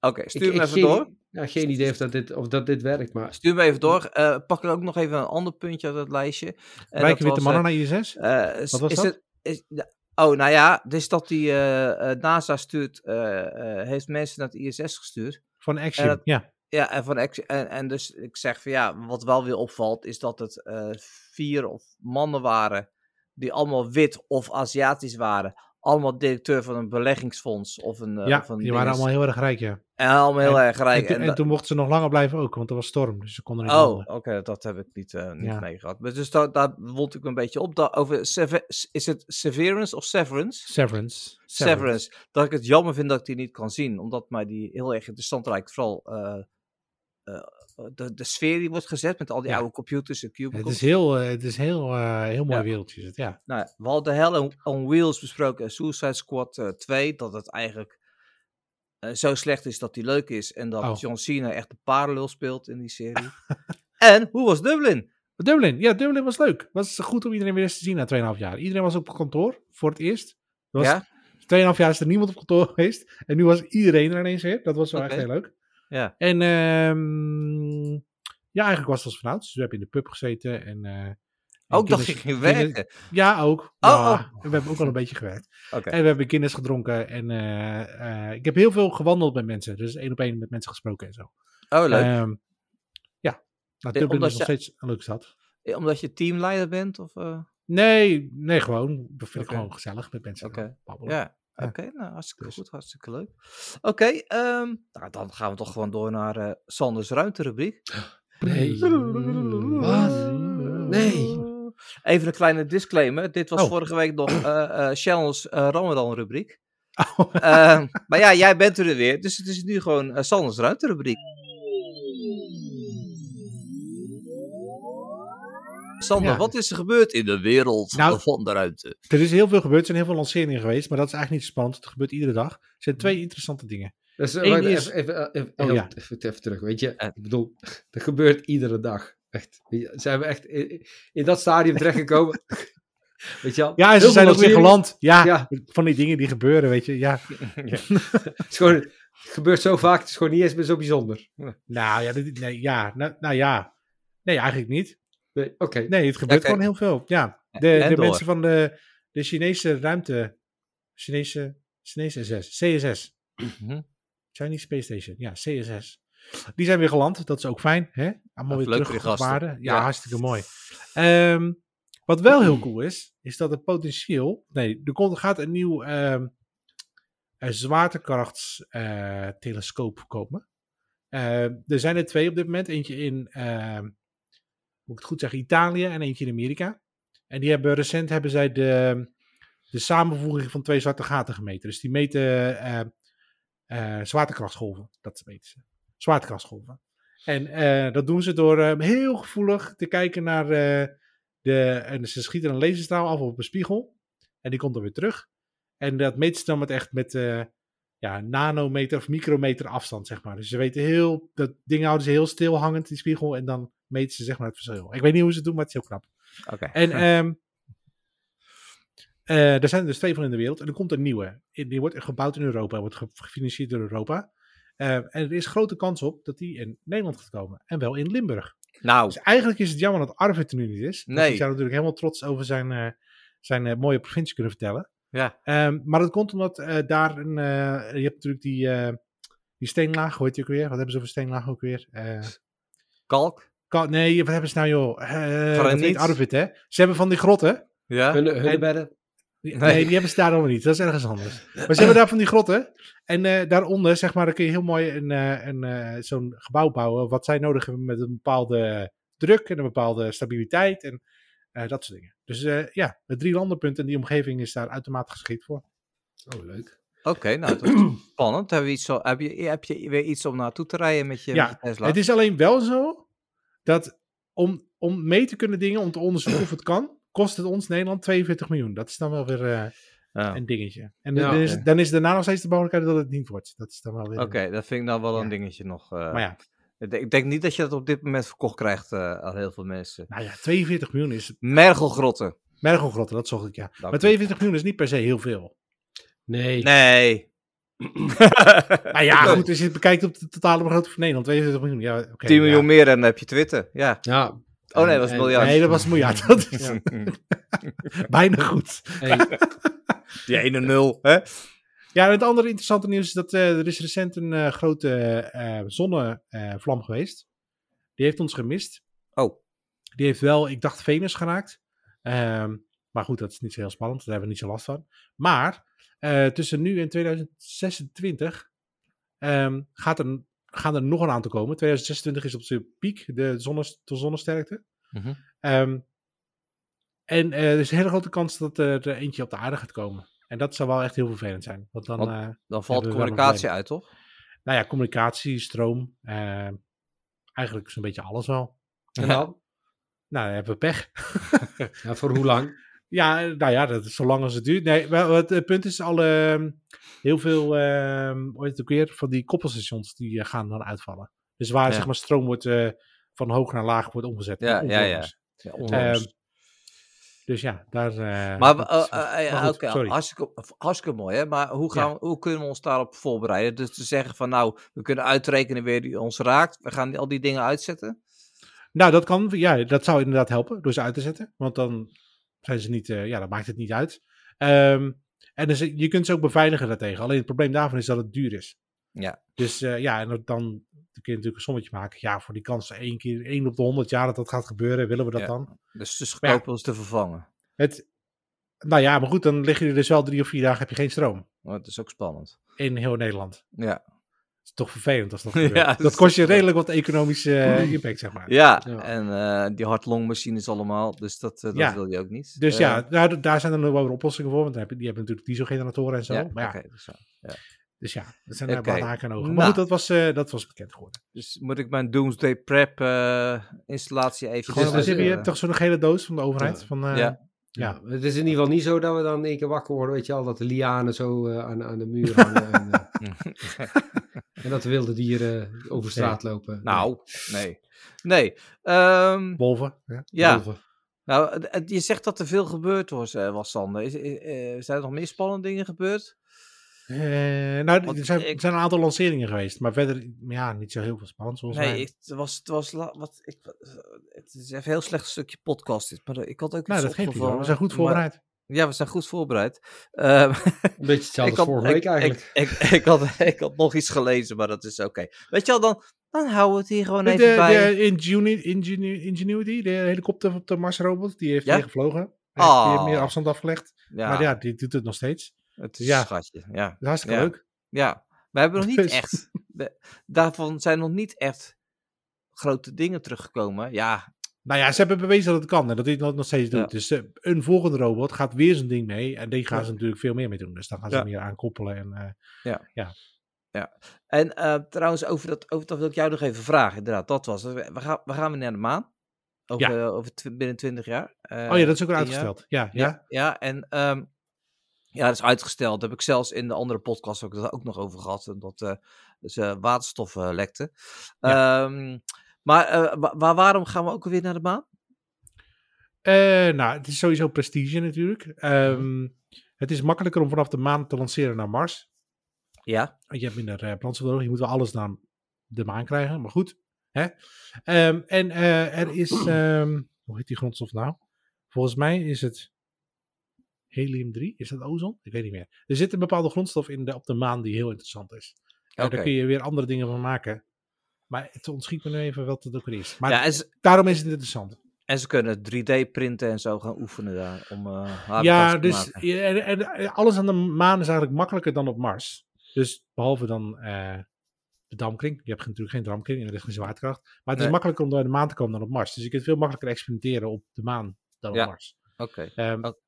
Oké, stuur Ik- me ik even geen- door. Ja, geen idee of dat dit, of dat dit werkt, maar... Stuur me even door. Eh, pak er ook nog even een ander puntje uit het lijstje. Dat Wijken witte mannen eh, naar ISS? Eh, is- Wat was is dat? Het, is, ja, oh, nou ja, dus dat die eh, eh, NASA stuurt, eh, eh, heeft mensen naar het ISS gestuurd. Van Action, dat- ja. Ja, en, van, en, en dus ik zeg van ja, wat wel weer opvalt, is dat het eh, vier of mannen waren die allemaal wit of Aziatisch waren. Allemaal directeur van een beleggingsfonds of een. eh, ja, of een die waren allemaal heel erg rijk, ja. En allemaal heel En- erg rijk. En, toen- en toen mochten ze nog langer blijven ook, want er was storm. Dus ze konden niet Oh, oké, dat heb ik niet, eh niet Ja. meegehad. Maar Dus daar, daar wond ik me een beetje op. Over Sever- is het Severance of Severance? Severance. Severance. Dat ik het jammer vind dat ik die niet kan zien. Omdat mij die heel erg interessant lijkt. Vooral eh, eh, de, de sfeer die wordt gezet met al die Ja. oude computers en Het cubicles. is heel, eh, het is heel, eh, heel mooi Ja. wereldje. het, ja. Nou, ja, we hadden Hell on, on Wheels besproken. en Suicide Squad eh, 2. Dat het eigenlijk eh, zo slecht is dat die leuk is. En dat Oh. John Cena echt de paardenlul speelt in die serie. en hoe was Dublin? Dublin, ja, Dublin was leuk. Was goed om iedereen weer eens te zien na 2,5 jaar. Iedereen was op kantoor voor het eerst. Er was Ja? 2,5 jaar is er niemand op kantoor geweest. En nu was iedereen er ineens weer. Dat was wel echt heel leuk. Ja. En ehm, ja, eigenlijk was het als vanouds. Dus we hebben in de pub gezeten. En, eh, Ook dat ging werken. Ja, ook. Oh, Ja, oh. We hebben ook wel een beetje gewerkt. En we hebben Guinness gedronken. En eh, eh, ik heb heel veel gewandeld met mensen. Dus één op één met mensen gesproken en zo. Oh, leuk. Ehm, ja, nou, Dublin omdat is nog je- steeds een leuke stad. Omdat je teamleider bent? Of? Nee, nee, gewoon. Dat vind Oké. ik gewoon gezellig met mensen. Oké. Ja, Oké. nou, hartstikke Dus. goed, hartstikke leuk. Oké, ehm, nou, dan gaan we toch gewoon door naar eh, Sanders ruimterubriek. Nee. Wat? Nee. Even een kleine disclaimer. Dit was Oh. vorige week nog eh eh Shannon's eh, Ramadan rubriek. Oh, Ehm, maar ja, jij bent er weer. Dus het is nu gewoon uh, Sanders ruimterubriek. Sander, Ja. wat is er gebeurd in de wereld Nou, van de ruimte? er is heel veel gebeurd. Er zijn heel veel lanceringen geweest. Maar dat is eigenlijk niet zo spannend. Het gebeurt iedere dag. Er zijn twee interessante dingen. Dus, Eén wacht, is- even, even, even, Oh, ja. even, even terug, weet je. Ik bedoel, er gebeurt iedere dag. Echt. Zijn we echt in, in dat stadium terechtgekomen? weet je al? Ja, en ze zijn ook weer geland. Ja, Ja. van die dingen die gebeuren, weet je. Ja, Het, is gewoon, het gebeurt zo vaak, het is gewoon niet eens meer zo bijzonder. nou ja, dit- nee, ja, nou, nou ja. Nee, eigenlijk niet. Nee, Oké. Nee, het gebeurt gewoon heel veel. Ja, de, de mensen van de, de Chinese ruimte Chinese, Chinese SS, CSS. Mhm. Chinese Space Station, ja, CSS. Die zijn weer geland, dat is ook fijn. Hè? Allemaal Ja, weer terug op. Ja, Ja. hartstikke mooi. Ehm, wat wel heel cool is, is dat het potentieel... Nee, er komt, gaat een nieuw ehm zwaartekrachtstelescoop komen. Eh, er zijn er twee op dit moment. Eentje in, ehm, moet ik het goed zeggen, Italië en eentje in Amerika. En die hebben recent hebben zij de, de samenvoeging van twee zwarte gaten gemeten. Dus die meten eh, zwaartekrachtsgolven. Dat meten ze. Zwaartekrachtsgolven. En eh, dat doen ze door heel gevoelig te kijken naar de. En ze schieten een laserstraal af op een spiegel. En die komt dan weer terug. En dat meten ze dan met echt met ja, nanometer of micrometer afstand, zeg maar. Dus ze weten heel. Dat ding houden ze heel stil hangend, die spiegel. En dan meten ze zeg maar het verschil. Ik weet niet hoe ze het doen, maar het is heel knap. Oké. En ehm eh, er zijn er dus twee van in de wereld. En er komt een nieuwe. Die wordt gebouwd in Europa. Wordt ge- gefinancierd door Europa. Eh, en er is grote kans op dat die in Nederland gaat komen. En wel in Limburg. Nou, Dus eigenlijk is het jammer dat Arvid er nu niet is. Nee. Die zou natuurlijk helemaal trots over zijn, eh, zijn mooie provincie kunnen vertellen. ja. Ehm, maar dat komt omdat daar een... je hebt natuurlijk die, die steenlaag. Heet die ook weer? Wat hebben ze over steenlaag ook weer? Kalk. Ka- nee, wat hebben ze nou joh? Eh dat Graniet. weet Arvid hè? Ze hebben van die grotten. Ja. Hun. Die- Nee. Nee. die hebben ze daar nog niet. Dat is ergens anders. Maar ze hebben daar van die grotten. En eh, daaronder, zeg maar, dan kun je heel mooi een, eh, een, eh, zo'n gebouw bouwen. Wat zij nodig hebben met een bepaalde druk en een bepaalde stabiliteit. En eh, dat soort dingen. Dus eh, ja, het drie landenpunt en die omgeving is daar uitermate geschikt voor. Oh, leuk. Oké, nou, dat is spannend. Heb je, iets zo, heb, je, heb je weer iets om naartoe te rijden met je, Ja, met je Tesla? Het is alleen wel zo dat om, om mee te kunnen dingen, om te onderzoeken of het kan, kost het ons Nederland 42 miljoen. Dat is dan wel weer eh, Ja. een dingetje. En Ja, dan, is, dan is daarna nog steeds de mogelijkheid dat het niet wordt. Dat is dan wel weer. Oké, dat vind ik nou wel een dingetje nog. eh. Maar ja, ik, denk, niet dat je dat op dit moment verkocht krijgt eh, aan heel veel mensen. nou ja, 42 miljoen is Mergelgrotten. Mergelgrotten, dat zocht ik ja. Dank maar 42 miljoen is niet per se heel veel. Nee. Nee. Nou ja, goed, als je het bekijkt op de totale begroting van Nederland, 42 miljoen. Ja, oké. 10 miljoen ja. meer en dan heb je Twitter. Ja. Ja. Oh nee, dat was en- miljard. Nee, dat was een miljard. Dat is Ja. bijna goed. Hey, Die ene nul, hè? Ja, en het andere interessante nieuws is dat eh, er is recent een eh, grote eh zonnevlam geweest. Die heeft ons gemist. Oh. Die heeft wel, ik dacht, Venus geraakt. Ehm, maar goed, dat is niet zo heel spannend. Daar hebben we niet zo last van. Maar eh, tussen nu en 2026 ehm, gaat er, gaan er nog een aantal komen. 2026 is op zijn piek, de, zonne, de zonnesterkte. Mhm. Ehm, en eh, er is een hele grote kans dat er eh, eentje op de aarde gaat komen. En dat zou wel echt heel vervelend zijn. Want dan, Want- eh, Dan valt communicatie uit, toch? nou ja, communicatie, stroom, eh, eigenlijk zo'n beetje alles wel. en dan? Nou, dan hebben we pech. Ja, voor hoe lang? Ja, nou ja, dat is zolang als het duurt. Nee, wel, het, het punt is al ehm, heel veel, ehm hoe heet het ook weer, van die koppelstations die eh, gaan dan uitvallen. Dus waar Ja. zeg maar stroom wordt eh, van hoog naar laag wordt omgezet. Ja, ja, ja. Ja, Ehm, dus ja, daar... eh, maar oké, sorry. hartstikke, hartstikke mooi, hè? Maar hoe, gaan Ja. we, hoe kunnen we ons daarop voorbereiden? Dus te zeggen van, nou, we kunnen uitrekenen weer die ons raakt. We gaan al die dingen uitzetten. Nou, dat kan, ja, dat zou inderdaad helpen door ze uit te zetten. Want dan zijn ze niet, eh, ja, dan maakt het niet uit. Ehm, en dus, je kunt ze ook beveiligen daartegen. Alleen het probleem daarvan is dat het duur is. Ja. Dus eh, ja, en dan, dan kun je natuurlijk een sommetje maken. Ja, voor die kans één keer, één op de honderd jaar dat dat gaat gebeuren, willen we dat Ja. dan? Dus het is ja. goedkoop te vervangen. Het, nou ja, maar goed, dan liggen er dus wel drie of vier dagen heb je geen stroom. Maar het is ook spannend. In heel Nederland. Ja, Dat is toch vervelend als dat gebeurt. dat kost je redelijk wat economische eh, impact, zeg maar. ja, Ja. en eh, die hartlongmachines allemaal. Dus dat, eh, dat Ja. wil je ook niet. Dus ja, daar, daar zijn er wel weer oplossingen voor. Want dan heb je- die hebben natuurlijk dieselgeneratoren en zo. ja, maar ja, dus. Dus ja, dat zijn okay. wel haken en ogen. Maar Nou. goed, dat was, dat was bekend geworden. Dus moet ik mijn Doomsday Prep installatie even... Dus, dus, heb je toch zo'n gele doos van de overheid? Van, Ja. Ja. Het is in ieder geval niet zo dat we dan in één keer wakker worden, weet je al, dat de lianen zo eh, aan, aan de muur hangen en, eh, en dat de wilde dieren over straat lopen. nou, nee. Nee. ehm, Wolven. Ja. ja, Wolven. nou, je zegt dat er veel gebeurd was, eh, was Sander. Is, eh, eh, zijn er nog meer spannende dingen gebeurd? Eh, nou, Want er zijn, ik- er zijn een aantal lanceringen geweest. Maar verder, ja, niet zo heel veel spannend volgens nee, mij. ik, het was, het was la- wat, ik, het is even een heel slecht stukje podcast dit, maar ik had ook nou, iets dat geeft niet We zijn goed maar- voorbereid. Ja, we zijn goed voorbereid. Ehm, Een beetje hetzelfde als vorige week eigenlijk. Ik, ik, ik, had, ik had nog iets gelezen, maar dat is oké. Weet je wel, dan, dan houden we het hier gewoon De, even de, bij. de Ingenu- Ingenu- Ingenuity, de helikopter op de Mars-robot, die heeft Ja? weer gevlogen. Hij heeft Oh. weer meer afstand afgelegd. ja, Maar ja, die doet het nog steeds. Het is ja. een schatje. Ja. Dat hartstikke Ja. leuk. ja, we hebben nog niet Dus- echt... we- daarvan zijn nog niet echt grote dingen teruggekomen. Ja, Nou ja, ze hebben bewezen dat het kan en dat hij het nog steeds doet. Ja. Dus eh, een volgende robot gaat weer zo'n ding mee. En die gaan Ja. ze natuurlijk veel meer mee doen. Dus dan gaan ze Ja. meer aankoppelen. En, eh, en eh, trouwens, over dat, over dat wil ik jou nog even vragen. Inderdaad, dat was. We gaan, we gaan weer naar de maan. Over, over tw- binnen 20 jaar. Oh ja, dat is ook al 10 jaar. uitgesteld. Ja, ja. Ja, ja en ehm, ja, dat is uitgesteld. Daar heb ik zelfs in de andere podcast ook, ook nog over gehad. Dat eh dus, eh, waterstof eh, lekte. Ehm, maar wa- wa- waarom gaan we ook weer naar de maan? Nou, het is sowieso prestige natuurlijk. Ehm, het is makkelijker om vanaf de maan te lanceren naar Mars. Ja, je hebt minder brandstof nodig. Je moet wel alles naar de maan krijgen. Maar goed. Hè? Ehm, en er is... hoe heet die grondstof nou? Volgens mij is het helium-3. Is dat ozon? Ik weet niet meer. Er zit een bepaalde grondstof in de, op de maan die heel interessant is. Daar kun je weer andere dingen van maken. Maar het ontschiet me nu even wat het ook weer is. Maar Ja, ze, daarom is het interessant. en ze kunnen 3D printen en zo gaan oefenen daar om habitats Ja, te dus maken. ja, en, alles aan de maan is eigenlijk makkelijker dan op Mars. Dus behalve dan eh, de damkring. Je hebt natuurlijk geen damkring en er is geen zwaartekracht. Maar het is makkelijker om naar de maan te komen dan op Mars. Dus je kunt veel makkelijker experimenteren op de maan dan Ja. op Mars. Oké, Ehm, Oké.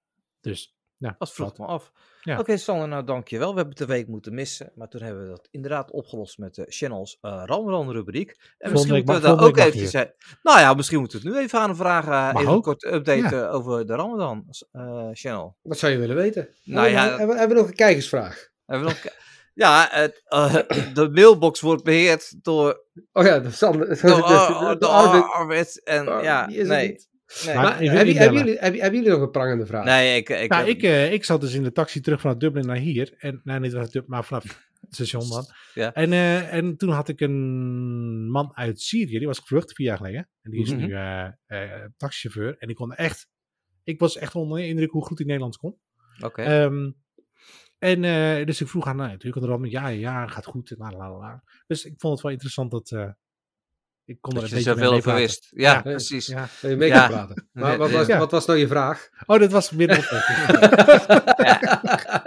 Dus, nou, dat vroeg dat. me af. Ja. Oké, Sander, nou dankjewel. We hebben het de week moeten missen. Maar toen hebben we dat inderdaad opgelost met de Channels uh, Ramadan rubriek. En Volgende misschien moeten we daar ook even zijn. Nou ja, misschien moeten we het nu even aan vragen. Mag even een ook. korte update eh, over de Ramadan eh, channel. Wat zou je willen weten? Nou ja, hebben, we- hebben we nog een kijkersvraag? Hebben we nog... Ja, het, eh, de mailbox wordt beheerd door, Oh ja, de Sander. De, door, de, Ar- de door Arvid. Arvid. En Oh, ja, die is nee. niet. Nee. Maar- Maar even hebben, jullie, hebben, hebben jullie nog een prangende vraag? nee, ik, ik, nou, heb- ik, eh, ik zat dus in de taxi terug vanuit Dublin naar hier. En, nou, niet vanuit Dublin, maar vanaf het station dan. Ja. En, eh, en toen had ik een man uit Syrië, die was gevlucht vier jaar geleden. En die is Mhm. nu eh, eh, taxichauffeur. En die kon echt, ik was echt onder de indruk hoe goed hij Nederlands kon. Oké. Ehm, en eh, dus ik vroeg aan, nou, natuurlijk, er ja, ja, gaat goed. en La, la, la, la. Dus ik vond het wel interessant dat eh, ik kon er een je beetje zoveel over wist. Ja, Ja, precies. Ja. Mee Ja. kan praten. Maar wat was, Ja. wat was nou je vraag? Oh, dat was midden op.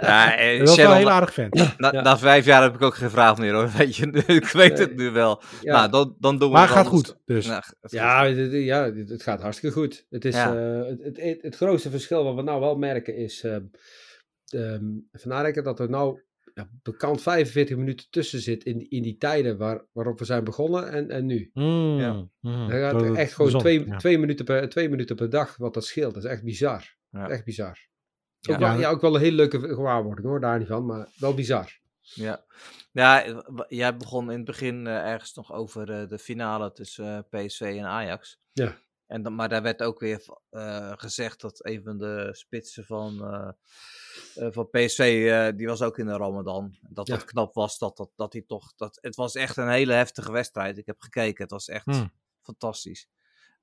Ja, eh, dat was wel een heel aardig vent. na, Ja. na vijf jaar heb ik ook geen vraag meer hoor. Weet je, ik weet het nu wel. Ja. Nou, dan, dan doen we Maar het gaat goed, dus. Nou, het gaat Ja, het, het- ja, het gaat hartstikke goed. Het, is, Ja. eh, het, het, het, het grootste verschil wat we nou wel merken is, ehm ehm, even nadenken, dat er nou ja, bekend 45 minuten tussen zit in, die- in die tijden waar, waarop we zijn begonnen en, en nu. Mm, Ja. mm, gaat echt gewoon zon, twee, ja. twee, minuten per, twee minuten per dag wat dat scheelt. Dat is echt bizar. Ja. Echt bizar. Ja. Ook, wel, Ja. ook wel een hele leuke gewaarwording hoor, daar niet van, maar wel bizar. Ja, jij begon in het begin eh, ergens nog over eh, de finale tussen eh, PSV en Ajax. Ja. En dan, maar daar werd ook weer eh, gezegd dat een van de spitsen van, eh, eh, van PSV, die was ook in de Ramadan. Dat Ja. het knap was dat, dat, dat hij toch... Dat, het was echt een hele heftige wedstrijd. Ik heb gekeken, het was echt Hmm. fantastisch.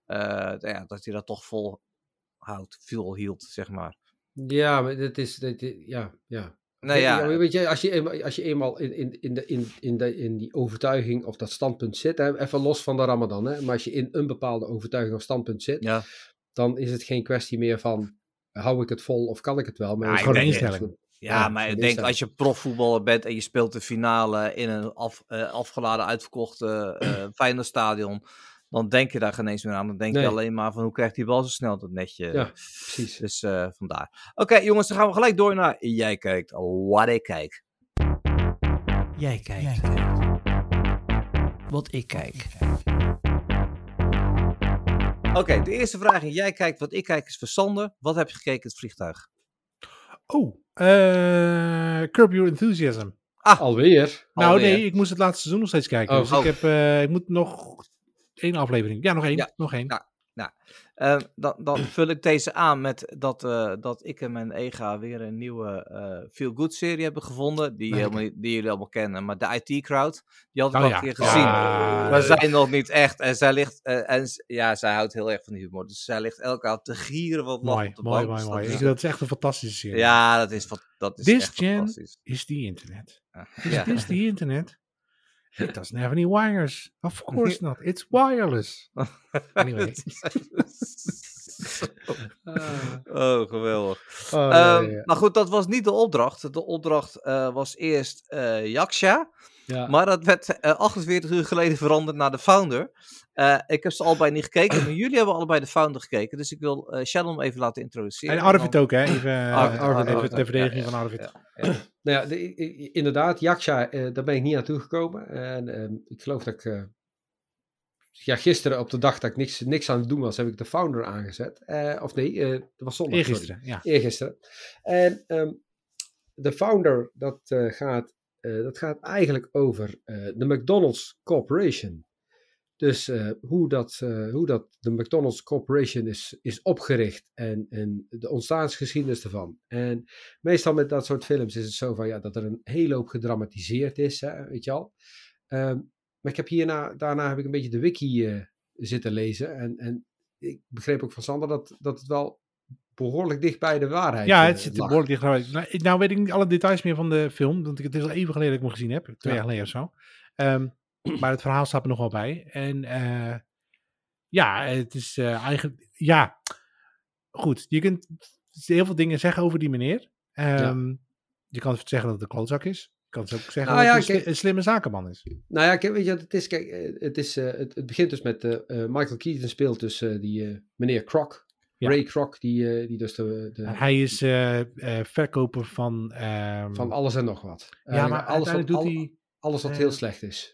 Ja, dat hij dat toch vol houdt, veel hield, zeg maar. Ja, maar dat is, dat, ja, ja. Nee, ja, weet je, als je, eenmaal- als je eenmaal in, in, in, de, in, in, de, in die overtuiging of dat standpunt zit, hè, even los van de Ramadan, hè, maar als je in een bepaalde overtuiging of standpunt zit, ja. dan is het geen kwestie meer van hou ik het vol of kan ik het wel. Maar Ja, gewoon een instelling. Ja, Ja, maar ik denk als je profvoetballer bent en je speelt de finale in een af, eh, afgeladen, uitverkochte uh, stadion, dan denk je daar geen eens meer aan. Dan denk Nee. je alleen maar van hoe krijgt die bal zo snel dat netje. Ja, precies. Dus eh, vandaar. Oké jongens, dan gaan we gelijk door naar Jij kijkt, wat ik kijk. Jij kijkt. Wat ik kijk. Oké, de eerste vraag in Jij kijkt, wat ik kijk is voor Sander. Wat heb je gekeken in het vliegtuig? Oh, eh Curb Your Enthusiasm. Alweer. Nou Alweer. nee, ik moest het laatste seizoen nog steeds kijken. Oh. dus ik, Oh. heb, eh, ik moet nog één aflevering. Ja, nog één. Ja. Nog één. Ja. Ehm, dan, dan vul ik deze aan met dat, eh, dat ik en mijn EGA weer een nieuwe eh Feel Good serie hebben gevonden. Die, helemaal, niet- die jullie allemaal kennen. Maar de IT Crowd, die had ik Oh al ja. een keer gezien. Ja. Maar zij nog niet echt. En zij ligt, eh, en ja, zij houdt heel erg van die humor. Dus zij ligt elke avond te gieren wat Mooi, op de mooi, bank. mooi, Dus mooi. dat is- Dat is echt een fantastische serie. Ja, dat is, dat is This echt gen fantastisch. Is die internet? Ja. Is Ja. this the internet? It doesn't have any wires. Of course not. It's wireless. Anyway. oh, geweldig. Oh, Ehm, ja. Maar goed, dat was niet de opdracht. De opdracht eh, was eerst eh Yaksha. Ja. Maar dat werd eh, 48 uur geleden veranderd naar de Founder. Eh, ik heb ze allebei niet gekeken, maar jullie hebben allebei de Founder gekeken. Dus ik wil eh Shannon even laten introduceren. En Arvid ook, hè? Even, eh, Arvid, Arvid, even Arvid, ter verdediging ja, van Arvid. ja. Nou ja, de- inderdaad, Yaksha, eh, daar ben ik niet naartoe gekomen. En ehm, ik geloof dat ik... eh, ja, gisteren op de dag dat ik niks, niks aan het doen was, heb ik de founder aangezet. Eh, of nee, eh, dat was zondag. sorry. Eergisteren, ja. Eergisteren. En ehm, de founder, dat, eh, gaat, eh, dat gaat eigenlijk over eh, de McDonald's Corporation. Dus eh, hoe, dat, eh, hoe dat de McDonald's Corporation is, is opgericht en, en de ontstaansgeschiedenis ervan. En meestal met dat soort films is het zo van ja, dat er een hele hoop gedramatiseerd is, hè, weet je al. Ehm, maar ik heb hierna, daarna heb ik een beetje de wiki eh, zitten lezen. En, en ik begreep ook van Sander dat, dat het wel behoorlijk dicht bij de waarheid Ja, het zit lag. behoorlijk dicht. Nou, nou weet ik niet alle details meer van de film, want ik- het is al even geleden dat ik hem gezien heb. Twee Ja. jaar geleden of zo. Ehm, maar het verhaal staat er nog wel bij. En eh, ja, het is eh, eigenlijk... Ja, goed. Je kunt heel veel dingen zeggen over die meneer. Ehm, Je kan zeggen dat het een klootzak is. Je kan ook zeggen Nou dat ja, het een, slimme zakenman is. Nou ja, kijk, weet je het is? Kijk, eh, het, is, het, het begint dus met Michael Keaton speelt dus die meneer Kroc. Ja. Ray Kroc, die, die dus de, de, hij is verkoper van... ehm, van alles en nog wat. ja, maar alles wat, uiteindelijk doet al- hij... alles wat heel slecht is.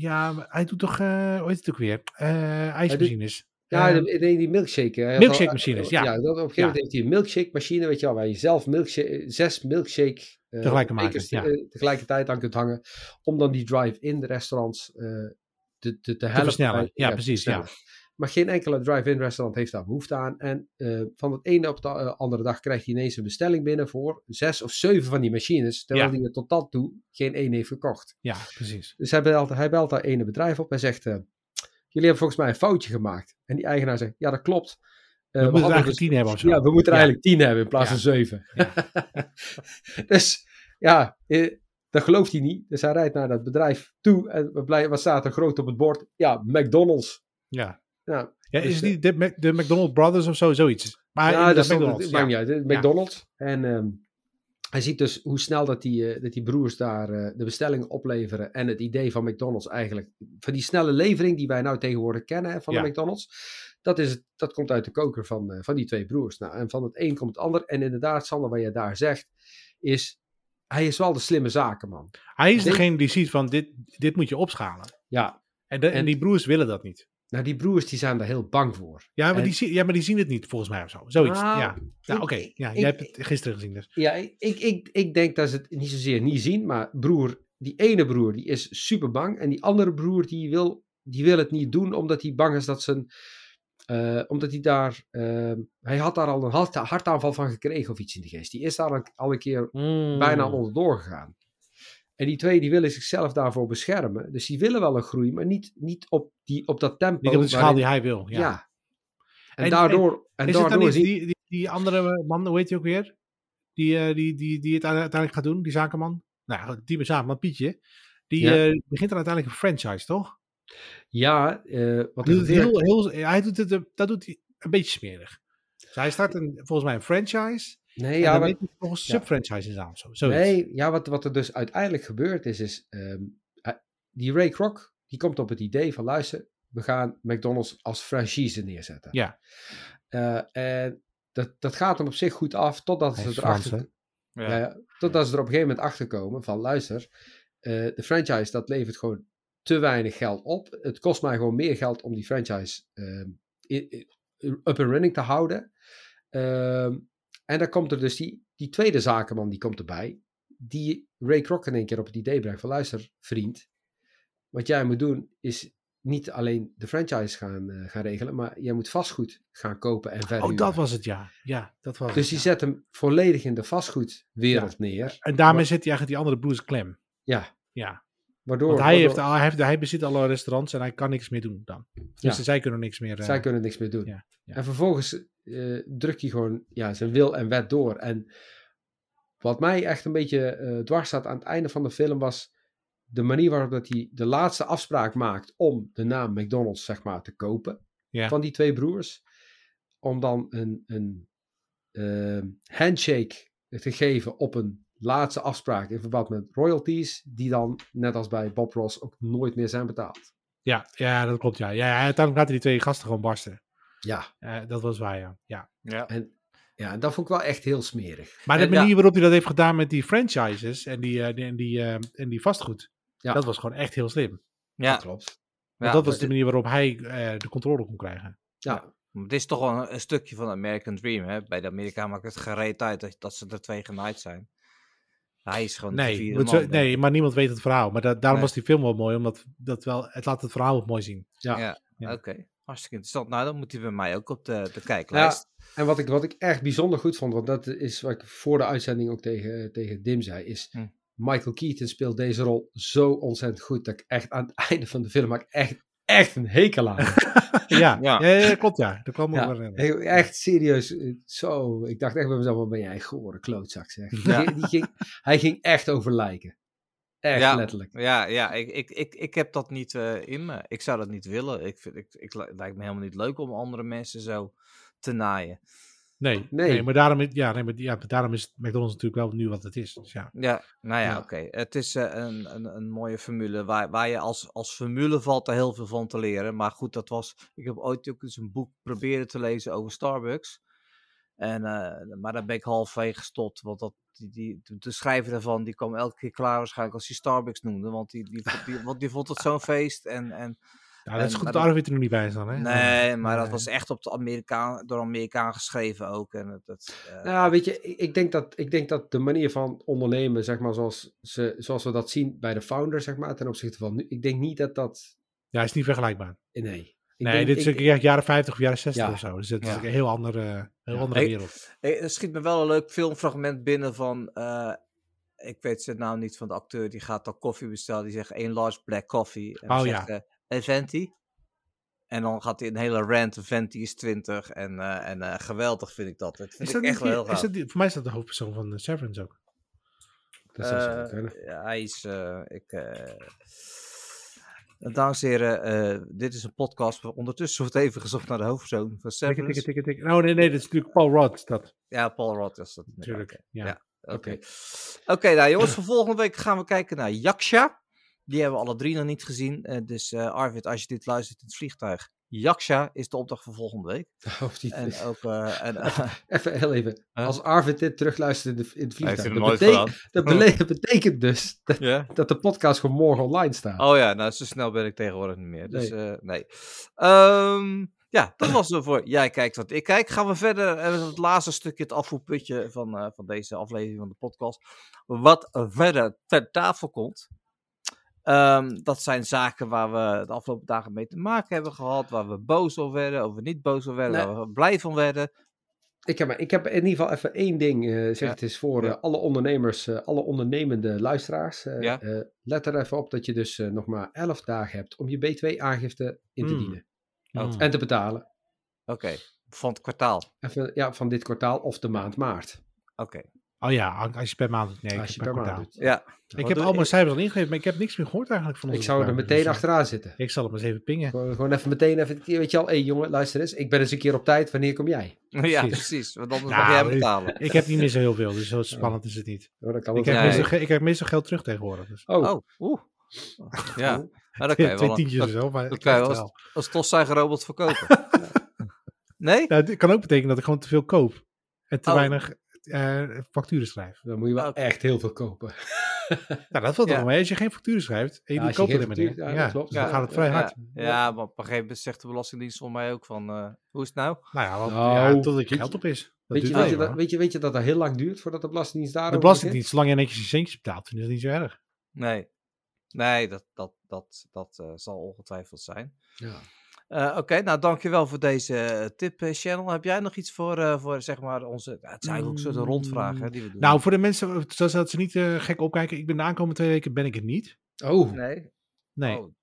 Ja, maar hij doet toch... eh hoe heet het ook weer? Eh ijsmachines. Ja, Ehm, de, nee, die milkshake. milkshake machines, eh, ja. op een gegeven Ja. moment heeft hij een milkshake machine, weet je wel, waar je zelf milkshake, zes milkshake eh, Tegelijk maken, makers, ja. eh, tegelijkertijd aan kunt hangen, om dan die drive-in restaurants eh, te, te, te helpen. versnellen. bij- Ja, precies, ja. Maar geen enkele drive-in restaurant heeft daar behoefte aan. En eh, van het ene op de eh, andere dag krijgt hij ineens een bestelling binnen voor zes of zeven van die machines, terwijl Ja. hij er tot dat toe geen één heeft gekocht. Ja, precies. Dus hij belt, hij belt daar ene bedrijf op en zegt: eh, Jullie hebben volgens mij een foutje gemaakt. En die eigenaar zegt: Ja, dat klopt. Eh, We moeten er eigenlijk dus- tien hebben of zo. Ja, we moeten er Ja. eigenlijk tien hebben in plaats Ja. van zeven. Ja. dus ja, dat gelooft hij niet. Dus hij rijdt naar dat bedrijf toe. En wat staat er groot op het bord? Ja, McDonald's. Ja. Ja, Ja, Dus, is het eh, niet de, de McDonald's Brothers of zo, zoiets? Maar ja, dat McDonald's, maakt ja. niet uit. McDonald's. En ehm, hij ziet dus hoe snel dat die, eh, dat die broers daar eh, de bestellingen opleveren. En het idee van McDonald's eigenlijk. Van die snelle levering die wij nou tegenwoordig kennen van Ja. de McDonald's. Dat, is het, dat komt uit de koker van, van die twee broers. Nou, en van het een komt het ander. En inderdaad, Sander, wat je daar zegt, is. Hij is wel de slimme zakenman. Hij is degene die ziet van dit, dit moet je opschalen. Ja, En, de, en, En- die broers willen dat niet. Nou die broers die zijn daar heel bang voor. Ja maar, En- die, ja, maar die zien het niet volgens mij of zo. Zoiets. Nou, ja, oké. Ja, ik- jij hebt het gisteren gezien dus. Ja, ik, ik, ik, denk dat ze het niet zozeer niet zien, maar broer, die ene broer, die is super bang. En die andere broer, die wil, die wil het niet doen, omdat hij bang is dat zijn... eh, omdat hij daar... eh, hij had daar al een hart, hartaanval van gekregen of iets in de geest. Die is daar al, al een keer Hmm. bijna onderdoor gegaan. En die twee, die willen zichzelf daarvoor beschermen. Dus die willen wel een groei, maar niet, niet op, die, op dat tempo. Niet op de schaal waarin- die hij wil. Ja. Ja. En, En- daardoor... En, is daardoor niet die, die, die andere man, hoe heet hij ook weer? Die, eh, die, die, die het uiteindelijk gaat doen, die zakenman? Nou, die zakenman, Pietje. Die Ja. eh, begint dan uiteindelijk een franchise, toch? Ja, eh, wat Hij doet het heel, heel, hij doet het, dat doet hij een beetje smerig. Dus hij start een, volgens mij een franchise. Nee, en ja, weet hij volgens ja. sub-franchises aan zo. Nee, ja, wat, wat er dus uiteindelijk gebeurd is, is ehm, die Ray Kroc, die komt op het idee van, luister, we gaan McDonald's als franchise neerzetten. Ja. Eh, en dat, dat gaat hem op zich goed af, totdat Hij ze erachter, ja. ja, totdat ze er op een gegeven moment achter komen van, luister, eh, de franchise, dat levert gewoon te weinig geld op. Het kost mij gewoon meer geld om die franchise ehm, i- i- up and running te houden. Ehm, en dan komt er dus die, die tweede zakenman, die komt erbij. Die Ray Kroc in één keer op het idee brengt van luister, vriend. Wat jij moet doen is niet alleen de franchise gaan, eh, gaan regelen, maar jij moet vastgoed gaan kopen en verhuren. Oh, dat was het, ja. Ja, dat was Dus het, die ja. zet hem volledig in de vastgoedwereld neer. En daarmee Maar- zit hij eigenlijk die andere broers klem. Ja, Ja, waardoor, want hij, heeft, waardoor- hij, heeft, hij bezit alle restaurants en hij kan niks meer doen dan. Dus Ja. zij kunnen niks meer... eh, zij kunnen niks meer doen. ja, ja. En vervolgens eh, drukt hij gewoon ja, zijn wil en wet door. En wat mij echt een beetje eh, dwars zat aan het einde van de film was de manier waarop dat hij de laatste afspraak maakt om de naam McDonald's zeg maar te kopen van die twee broers. Om dan een, een eh, handshake te geven op een laatste afspraak in verband met royalties, die dan, net als bij Bob Ross, ook nooit meer zijn betaald. Ja, ja, dat klopt, ja. ja. ja, Uiteindelijk laten die twee gasten gewoon barsten. Ja, Eh, dat was waar, ja. ja. Ja. en ja, dat vond ik wel echt heel smerig. Maar de En manier ja. waarop hij dat heeft gedaan met die franchises en die, eh, die, en, die, eh, en die vastgoed, Ja. dat was gewoon echt heel slim. Ja, Dat klopt. Want ja. dat was de manier waarop hij eh, de controle kon krijgen. Ja, Het is toch wel een, een stukje van de American Dream. Hè? Bij de Amerikaan maakt het gereed uit dat, dat ze er twee genaaid zijn. Hij is gewoon de Nee, man, ik. nee, maar niemand weet het verhaal. Maar da- daarom Nee. was die film wel mooi, omdat dat wel, het laat het verhaal ook mooi zien. ja. Ja, Ja. Oké, hartstikke interessant. Nou, dan moet hij bij mij ook op de, de kijklijst. En wat ik, wat ik echt bijzonder goed vond, want dat is wat ik voor de uitzending ook tegen, tegen Dim zei, is Hm. Michael Keaton speelt deze rol zo ontzettend goed dat ik echt aan het einde van de film maak echt, echt een hekel aan. Ja, Ja. ja. ja, klopt ja. Dat kwam ook Ja, wel echt serieus, eh, zo. Ik dacht echt bij mezelf, wat ben jij een gore klootzak zeg. Die Ja. ging- die ging, hij ging echt over lijken. Echt Ja. letterlijk. Ja, ja ik, ik, ik, ik heb dat niet eh, in me. Ik zou dat niet willen. Ik vind, ik, ik, het lijkt me helemaal niet leuk om andere mensen zo te naaien. Nee, Nee. nee. maar, daarom, is- ja, nee, maar ja, maar daarom is McDonald's natuurlijk wel nu wat het is. Dus ja. Ja, nou ja, Ja. oké. Het is eh, een, een, een mooie formule waar, waar je als, als formule valt er heel veel van te leren. Maar goed, dat was. Ik heb ooit ook eens een boek proberen te lezen over Starbucks. En, eh, maar daar ben ik halfwege gestopt. Want dat, die, die, de- schrijver daarvan die kwam elke keer klaar waarschijnlijk als hij Starbucks noemde. Want die, die, vond- die, want die vond het zo'n feest. En, en, ja, dat is goed dat dat- Arvid er nog niet bij is dan. Hè? nee, maar dat was echt op de Amerikaan, door Amerikaan geschreven ook. En het, het, eh, Nou, weet je, ik ik denk, dat, ik denk dat de manier van ondernemen, zeg maar, zoals, ze, zoals we dat zien bij de founder, zeg maar, ten opzichte van nu, ik denk niet dat dat, Ja, is niet vergelijkbaar. nee. Ik nee, denk- dit is ik- ook ja, jaren 50 of jaren 60 Ja. of zo. Dus het is Ja. een heel andere, heel Ja. andere wereld. Eh, Er schiet me wel een leuk filmfragment binnen van. eh, ik weet zijn naam niet van de acteur. Die gaat dan koffie bestellen. Die zegt één large black coffee. En Oh, zegt, "En venti. En dan gaat hij een hele rant. Venti is 20. En, eh, en eh, geweldig vind ik dat. Dat vind Is ik dat echt niet, wel heel is dat, voor mij is dat de hoofdpersoon van eh, Severance ook. dat ja, hij is. ik, Dames en heren, dit is een podcast. Ondertussen wordt even gezocht naar de hoofdpersoon van Tikken, tikken, tikken, tikken. Oh nee, nee, dat is natuurlijk Paul Rudd. is Dat, Ja, Paul Rudd is dat. natuurlijk. Ja. Ja. Oké. Oké. Oké, nou jongens, voor volgende week gaan we kijken naar Yaksha. Die hebben we alle drie nog niet gezien. eh, dus eh, Arvid, als je dit luistert in het vliegtuig. Yaksha is de opdracht voor volgende week. Of die- En ook... eh, en, Even heel even. Huh? Als Arvid dit terugluistert in, de, in het vliegtuig, het dat, dat betekent dus dat, de podcast gewoon morgen online staat. Oh ja, nou zo snel ben ik tegenwoordig niet meer. Dus nee. nee. Ehm, ja, dat was het voor Jij kijkt wat ik kijk. Gaan we verder met het laatste stukje, het afvoerputje van, eh, van deze aflevering van de podcast. Wat verder ter tafel komt. Ehm, dat zijn zaken waar we de afgelopen dagen mee te maken hebben gehad. Waar we boos over werden, over niet boos over werden, Nee. waar we blij van werden. Ik, heb, ik heb in ieder geval even één ding. eh zeg Ja. Het is voor Ja. eh, alle ondernemers, eh, alle ondernemende luisteraars. eh, Ja. eh, let er even op dat je dus nog maar 11 dagen hebt om je B2-aangifte in te Hmm. dienen. Mm. En te betalen. Oké, van het kwartaal. Even, ja, van dit kwartaal of de maand maart. Oké, Oh ja, als je per maand doet. Nee, als ik je per per maand kwartaal. doet. ja. Ik Wat heb doe- al mijn cijfers al ingegeven, maar ik heb niks meer gehoord eigenlijk van Ik onze zou er meteen Dus, eh, achteraan zitten. Ik zal het maar eens even pingen. Gewoon, gewoon even meteen even, weet je al, hé jongen, luister eens. Ik ben eens een keer op tijd. Wanneer kom jij? Ja, Precies. precies. Want anders Nou, mag jij ik- betalen. Ik heb niet meer zo heel veel, dus zo spannend is het niet. Oh, dat kan Ik Nee. meestal, ik heb meestal geld terug tegenwoordig. Dus. Oh, Oh, oeh. Ja, maar dan kan je Twee wel, tientjes een- of zo, maar dat ik kan je krijg wel als stofzuigerrobot verkopen. Nee? Nou, het kan ook betekenen dat ik gewoon te veel koop. En te Oh. weinig facturen schrijf. dan moet je wel echt heel veel kopen. Nou, dat valt Ja. toch mee. Als je geen facturen schrijft en je Ja, maar factuur- dingen. ja, Ja, klopt. dan gaat het vrij ja, hard. Ja, maar op een gegeven moment zegt de Belastingdienst voor mij ook van, eh, hoe is het nou? Nou ja, want, Nou, ja, totdat je geld op is. Dat Weet je, weet, dat, weet, je, weet je dat dat heel lang duurt voordat de Belastingdienst daarover De Belastingdienst, zolang je netjes je centjes betaalt, vind ik dat niet zo erg. Nee. Nee, dat, dat, dat dat eh, zal ongetwijfeld zijn. Ja. Eh, Oké, nou dankjewel voor deze eh, tip, eh, Channel. Heb jij nog iets voor, eh, voor zeg maar, onze... Ja, het zijn eigenlijk ook soort rondvragen hè, die we doen. Nou, voor de mensen, zodat ze niet eh, gek opkijken. Ik ben de aankomende twee weken ben ik het niet. Oh, nee? Nee. Oh,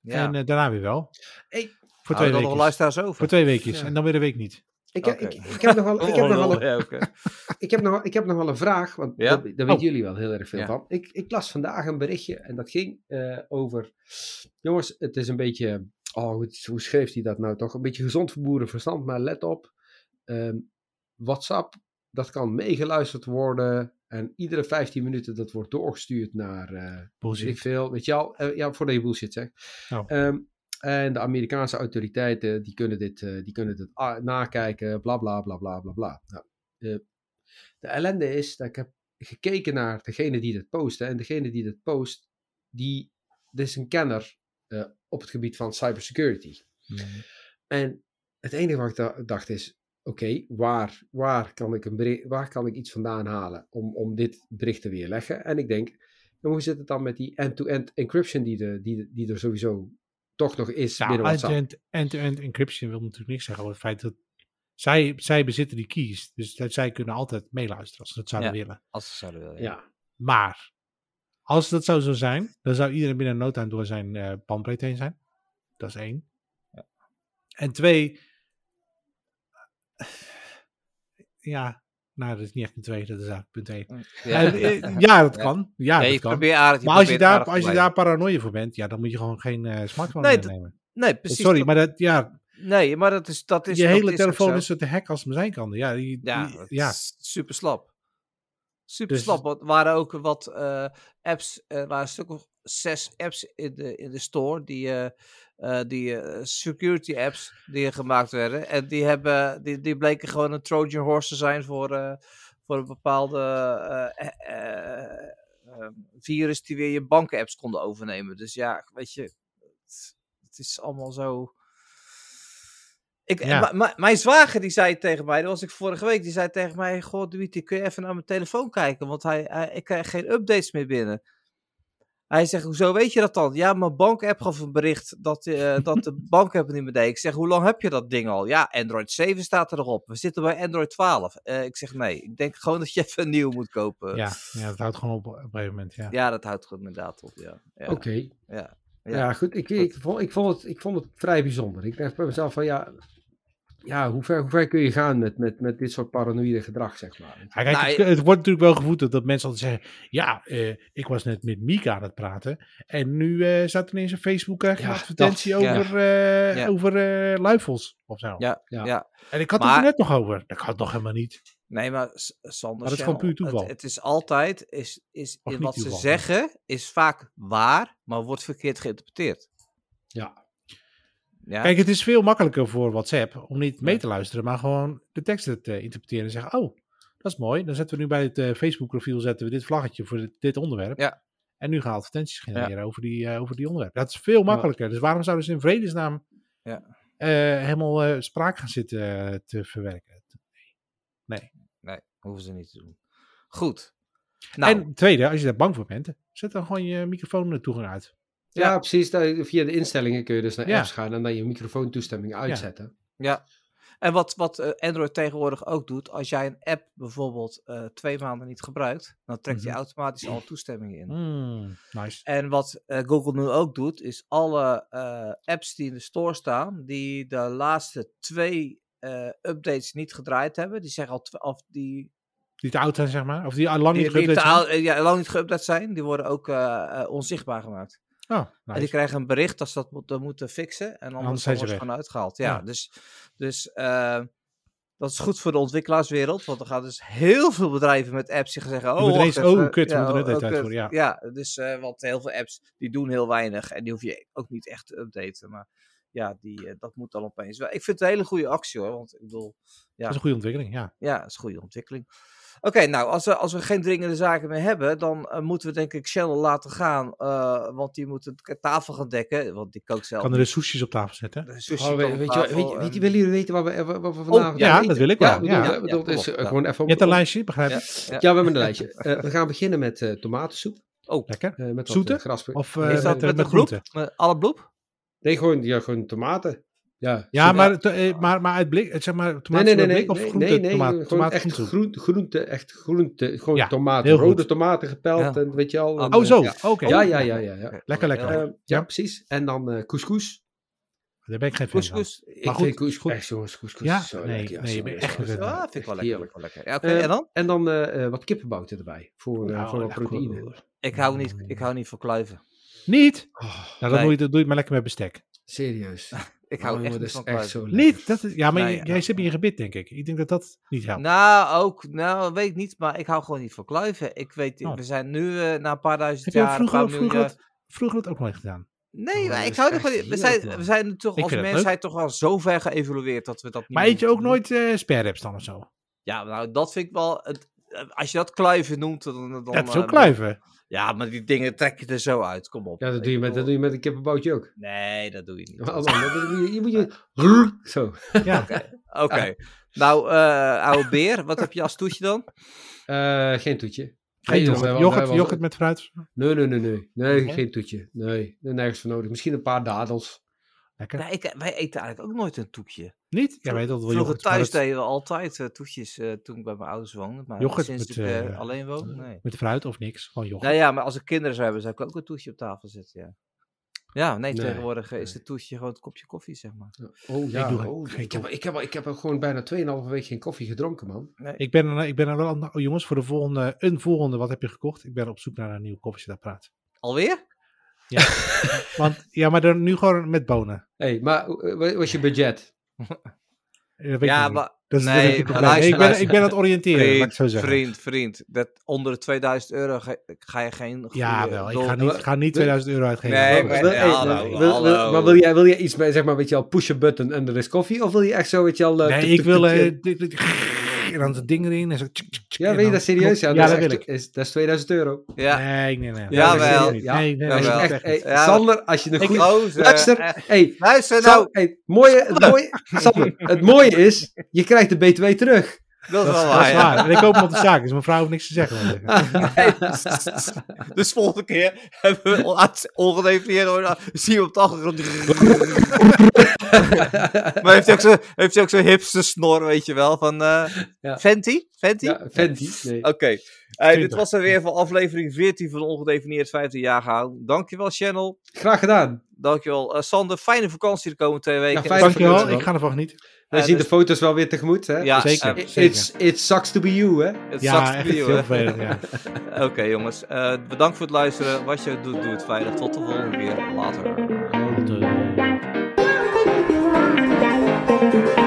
ja. En daarna weer wel. Hey, Voor Houden twee nog weken. luisteraars over? Voor twee weekjes. Ja. En dan weer een week niet. ik, Oké. ik, ik, heb nog wel, ik, heb nog wel lol, een, ja, oké. ik, heb nog, ik heb nog wel een vraag, want Ja? daar, daar weten Oh. jullie wel heel erg veel Ja. van. Ik, ik las vandaag een berichtje en dat ging eh, over... Jongens, het is een beetje... Oh, hoe, hoe schreef hij dat nou toch? Een beetje gezond voor boerenverstand, maar let op. ehm, WhatsApp, dat kan meegeluisterd worden. En iedere 15 minuten dat wordt doorgestuurd naar... ik Bullshit. veel, weet je al, eh, ja, voordat je bullshit zegt. Oh. Ehm, en de Amerikaanse autoriteiten, die kunnen dit, eh, die kunnen dit nakijken, bla bla bla bla bla bla. Nou, de, de ellende is dat ik heb gekeken naar degene die dit posten. En degene die dit post, die, dit is een kenner op het gebied van cybersecurity. Hmm. En het enige wat ik da- dacht is, oké, waar, waar, kan ik een bericht, waar kan ik iets vandaan halen om, om dit bericht te weerleggen? En ik denk, en hoe zit het dan met die end-to-end encryption die, de, die, die er sowieso toch nog is Ja, binnen WhatsApp? end-to-end end-to-end encryption wil natuurlijk niks zeggen over het feit dat zij, zij bezitten die keys. Dus dat zij kunnen altijd meeluisteren als ze dat zouden Ja. willen. Als ze zouden willen. Ja, Maar als dat zo zou zijn, dan zou iedereen binnen no time door zijn eh bandbreedte heen zijn. Dat is één. Ja. En twee, ja, nou dat is niet echt een twee, dat is eigenlijk punt één. Ja, Eh, eh, ja, dat Ja. kan. Ja, Ja, dat kan. aardig. Maar als je, daar, als je daar paranoia voor bent, ja, dan moet je gewoon geen eh, smartphone Nee, nemen. Nee, precies. Sorry, dat- maar dat, ja, Nee, maar dat is. Dat is je dat hele telefoon zo. is zo te hacken als het maar zijn kan. Ja, die, Ja, die- ja. is super slap. Super Dus- slap. Want waren ook wat eh, apps, er waren een stuk of zes apps in de, in de store, die, eh, eh, die security apps die gemaakt werden. En die, hebben, die, die bleken gewoon een Trojan horse te zijn voor, voor een bepaalde eh, eh, eh, eh, virus die weer je bankenapps konden overnemen. Dus ja, weet je, het is allemaal zo... Ik, Ja. mijn zwager die zei tegen mij, dat was ik vorige week, die zei tegen mij, goh Dimitri, kun je even naar mijn telefoon kijken, want hij, hij, ik krijg geen updates meer binnen. Hij zegt, hoezo weet je dat dan? Ja, mijn bankapp gaf een bericht dat, eh, dat de bankapp niet meer deed. Ik zeg, hoe lang heb je dat ding al? Ja, Android 7 staat erop. We zitten bij Android 12. Eh, ik zeg, nee, ik denk gewoon dat je even een nieuw moet kopen. Ja, ja, dat houdt gewoon op op een gegeven moment. Ja. Ja, dat houdt gewoon inderdaad op, ja. Ja, oké. ja. Ja. Ja. goed. Ik, ik, vond, ik, vond het, ik vond het vrij bijzonder. Ik dacht bij mezelf van, ja, ja hoe, ver, hoe ver kun je gaan met, met, met dit soort paranoïde gedrag, zeg maar. Ja, kijk, Nou, het, het wordt natuurlijk wel gevoed dat mensen altijd zeggen: Ja, eh, ik was net met Mika aan het praten. En nu eh staat ineens een Facebook je Ja, een advertentie dat, ja. over, eh Ja. over eh, luifels of zo. Ja, Ja. ja. En ik had het er net nog over. Dat kan het nog helemaal niet. Nee, maar Sander, Maar dat is gewoon puur toeval. Het, het is altijd, is, is, in wat ze zeggen, is vaak waar, maar wordt verkeerd geïnterpreteerd. Ja, Ja, Kijk, het is veel makkelijker voor WhatsApp om niet mee te luisteren, maar gewoon de teksten te interpreteren en zeggen: Oh, dat is mooi. Dan zetten we nu bij het eh, Facebook-profiel zetten we dit vlaggetje voor dit, dit onderwerp. Ja. En nu gaan we advertenties genereren over, die, eh, over die onderwerpen. Dat is veel makkelijker. Dus waarom zouden ze in vredesnaam Ja. eh, helemaal eh, spraak gaan zitten eh, te verwerken? Nee. nee, hoeven ze niet te doen. Goed. Nou, En tweede, als je daar bang voor bent, zet dan gewoon je microfoon toegang uit. Ja. Ja. precies. Dat- Via de instellingen kun je dus naar apps gaan en dan je microfoontoestemming uitzetten. ja. En wat, wat eh, Android tegenwoordig ook doet, als jij een app bijvoorbeeld eh, twee maanden niet gebruikt, dan trekt hij Mhm. automatisch alle toestemmingen in. Hmm, nice. En wat eh, Google nu ook doet, is alle eh, apps die in de store staan, die de laatste twee eh, updates niet gedraaid hebben, die zeggen al, of die Die te oud zijn, zeg maar. Of die al lang niet geüpdate te zijn. eh, ja, lang niet geüpdate zijn, die worden ook eh, eh, onzichtbaar gemaakt. Oh, En die krijgen een bericht dat ze dat moeten, moeten fixen. En anders, zijn ze gewoon uitgehaald. Ja, Ja. dus, dus eh, dat is goed voor de ontwikkelaarswereld. Want er gaan dus heel veel bedrijven met apps die gaan zeggen... Oh, wacht ineens, oh, even, kut, we moeten oh, oh, uitvoeren, kut. Ja, dus eh, want heel veel apps die doen heel weinig. En die hoef je ook niet echt te updaten. Maar ja, die, eh, dat moet dan opeens wel. Ik vind het een hele goede actie hoor. Want ik bedoel, Dat is een goede ontwikkeling, ja. ja, dat is een goede ontwikkeling. Oké, nou, als we, als we geen dringende zaken meer hebben, dan eh, moeten we denk ik Channel laten gaan. eh, want die moet de tafel gaan dekken. Want die kookt zelf. Kan er de sushis op tafel zetten. De Oh, weet, op weet, je, tafel weet, je- weet, je- en- willen jullie weten wat we, wat we vanavond Oh, ja, dat wil ik wel, Ja, bedoel, ja. ja, Ja, bedoel, kom is op, eh, ja. gewoon even Je hebt een lijstje, begrijp Ja, ik? ja. Ja, we hebben een lijstje. Eh, we gaan beginnen met eh, tomatensoep. Oh, Lekker. eh, met wat, Zoete? eh, gras. Of eh, is met, dat eh, met? Met alle bloep? Nee, gewoon, ja, gewoon tomaten. Ja, Ja, maar, eh, maar, maar uit blik, eh, zeg maar, Nee, tomaten nee, nee, nee, blik of nee, groente, nee, nee, tomaat, gewoon tomaat, echt groente? groente, echt groente, gewoon Ja, tomaten, rode goed. tomaten gepeld Ja. en weet je al. en, Oh, zo, Ja, oké. ja, ja, ja, ja. ja. Lekker, lekker. Eh, ja, Ja. precies. En dan eh couscous. Daar ben ik geen fan van. Couscous. Ik Maar goed, vind couscous goed. echt jongens, couscous Ja? zo Nee, lekker. Ja, nee, echt Ja, vind ik wel lekker. Ik wel lekker. Ja, oké, en dan? En dan eh, eh, wat kippenbouten erbij. Voor, Nou, voor proteïne. Ik hou niet, ik hou niet van kluiven. Niet? Oh, Nou, dan Nee. doe, je, dat doe je maar lekker met bestek. serieus. Ik hou Oh, echt dat niet is van echt zo. Niet? Dat is, ja, maar jij zit in je gebit, denk ik. Ik denk dat dat niet helpt. Nou, ook, nou, weet ik niet, maar ik hou gewoon niet van kluiven. Ik weet, Oh. we zijn nu eh, na een paar duizend Heb je jaar... vroeger, paar vroeger, miljoen dat, vroeger dat ook nooit gedaan? Nee, Oh, maar ik hou er echt gewoon niet. We zijn, we zijn toch Ik als vind het mens leuk. zijn toch al zo ver geëvolueerd dat we dat niet Maar eet je ook doen. nooit eh spareribs dan of zo? Ja, nou, dat vind ik wel... Het, eh, als je dat kluiven noemt, dan... dan Dat is ook eh, kluiven. Ja, maar die dingen trek je er zo uit. Kom op. Ja, dat doe je met, dat doe je met een kippenboutje ook. Nee, dat doe je niet. Oh, man, je, je moet je... Zo. Ja. Oké. Nou, eh oude beer, wat heb je als toetje dan? Eh, geen toetje. Geen Nee, yoghurt, yoghurt, met fruit. Nee, nee, nee, nee. Nee, Nee? geen toetje. Nee, er nergens voor nodig. Misschien een paar dadels. Lekker. Nee, ik, wij eten eigenlijk ook nooit een toetje. Niet? Ja, weet dat wel Vroeger thuis deden we altijd eh, toetjes eh, toen ik bij mijn ouders woonde. Maar Yoghurt sinds met, ik eh, eh, alleen woon, nee. Met fruit of niks. Gewoon yoghurt. Nou ja, maar als ik kinderen zou hebben, zou ik ook een toetje op tafel zetten, ja. Ja, nee, Nee, tegenwoordig eh, is nee. het toetje gewoon het kopje koffie, zeg maar. Oh ja, doe oh, geen ik, heb, ik, heb, al- ik heb al gewoon bijna 2,5 week geen koffie gedronken, man. Ik ben, er- ik ben er wel aan- oh, jongens, voor de volgende, een volgende, wat heb je gekocht? Ik ben op zoek naar een nieuwe koffiezetapparaat. Alweer? Want, ja, maar dan nu gewoon met bonen. Hé, hey, maar eh, wat was je budget? Eh, Dat weet ik Ja, maar... Dat is nee, is luister, ik, ben, luister. ik ben aan het oriënteren, laat ik Vriend, zo zeggen. vriend, vriend. Dat onder de 2000 euro ga, ga je geen goede... Ja, wel. Ik ga niet, ga niet 2000 euro uitgeven. Nee, maar- ja, hallo, wil-. Maar wil jij, wil jij iets met, zeg maar, weet je al, push a button en er is koffie? Of wil je echt zo, weet je al... eh, Nee, tuk, ik wil... en dan het ding erin en zo... tsk, tsk, tsk, Ja, en weet je dat serieus? Ja, Ja, is dat echt- wil ik. Is, dat is 2000 euro. Ja, Nee, nee, nee. Jawel. Ja. Nee, nee, is Echt, hey. Ja, Sander, als je een ik goede... gozer, Luister, hey, Luister nou, hey, mooie, het, mooie, Sander, het mooie is, je krijgt de BTW terug. Dat is Dat is, wel dat waar, is ja. waar. En ik koop hem op de zaak, dus mijn vrouw heeft niks te zeggen. Dus volgende keer hebben we on- ongedefinieerd zien we op de achtergrond. maar heeft hij ook zo'n zo'n hipste snor, weet je wel, van eh Ja. Fenty? Fenty? Ja, Fenty. Nee. Oké, Hey, dit was er weer van aflevering 14 van Ongedefinieerd 15 jaar gehouden. Dankjewel Channel, Graag gedaan. dankjewel eh, Sander, fijne vakantie de komende twee weken. fijne Dankjewel, ik ga ervan genieten. Wij eh, zien dus de foto's wel weer tegemoet, hè? Ja, dus eh, zeker. Uh. It's, it sucks to be you, hè? It ja, sucks to be you, hè? Ja. Oké, jongens. Eh, bedankt voor het luisteren. Wat je doet, doe het veilig. Tot de volgende keer. Later. Later.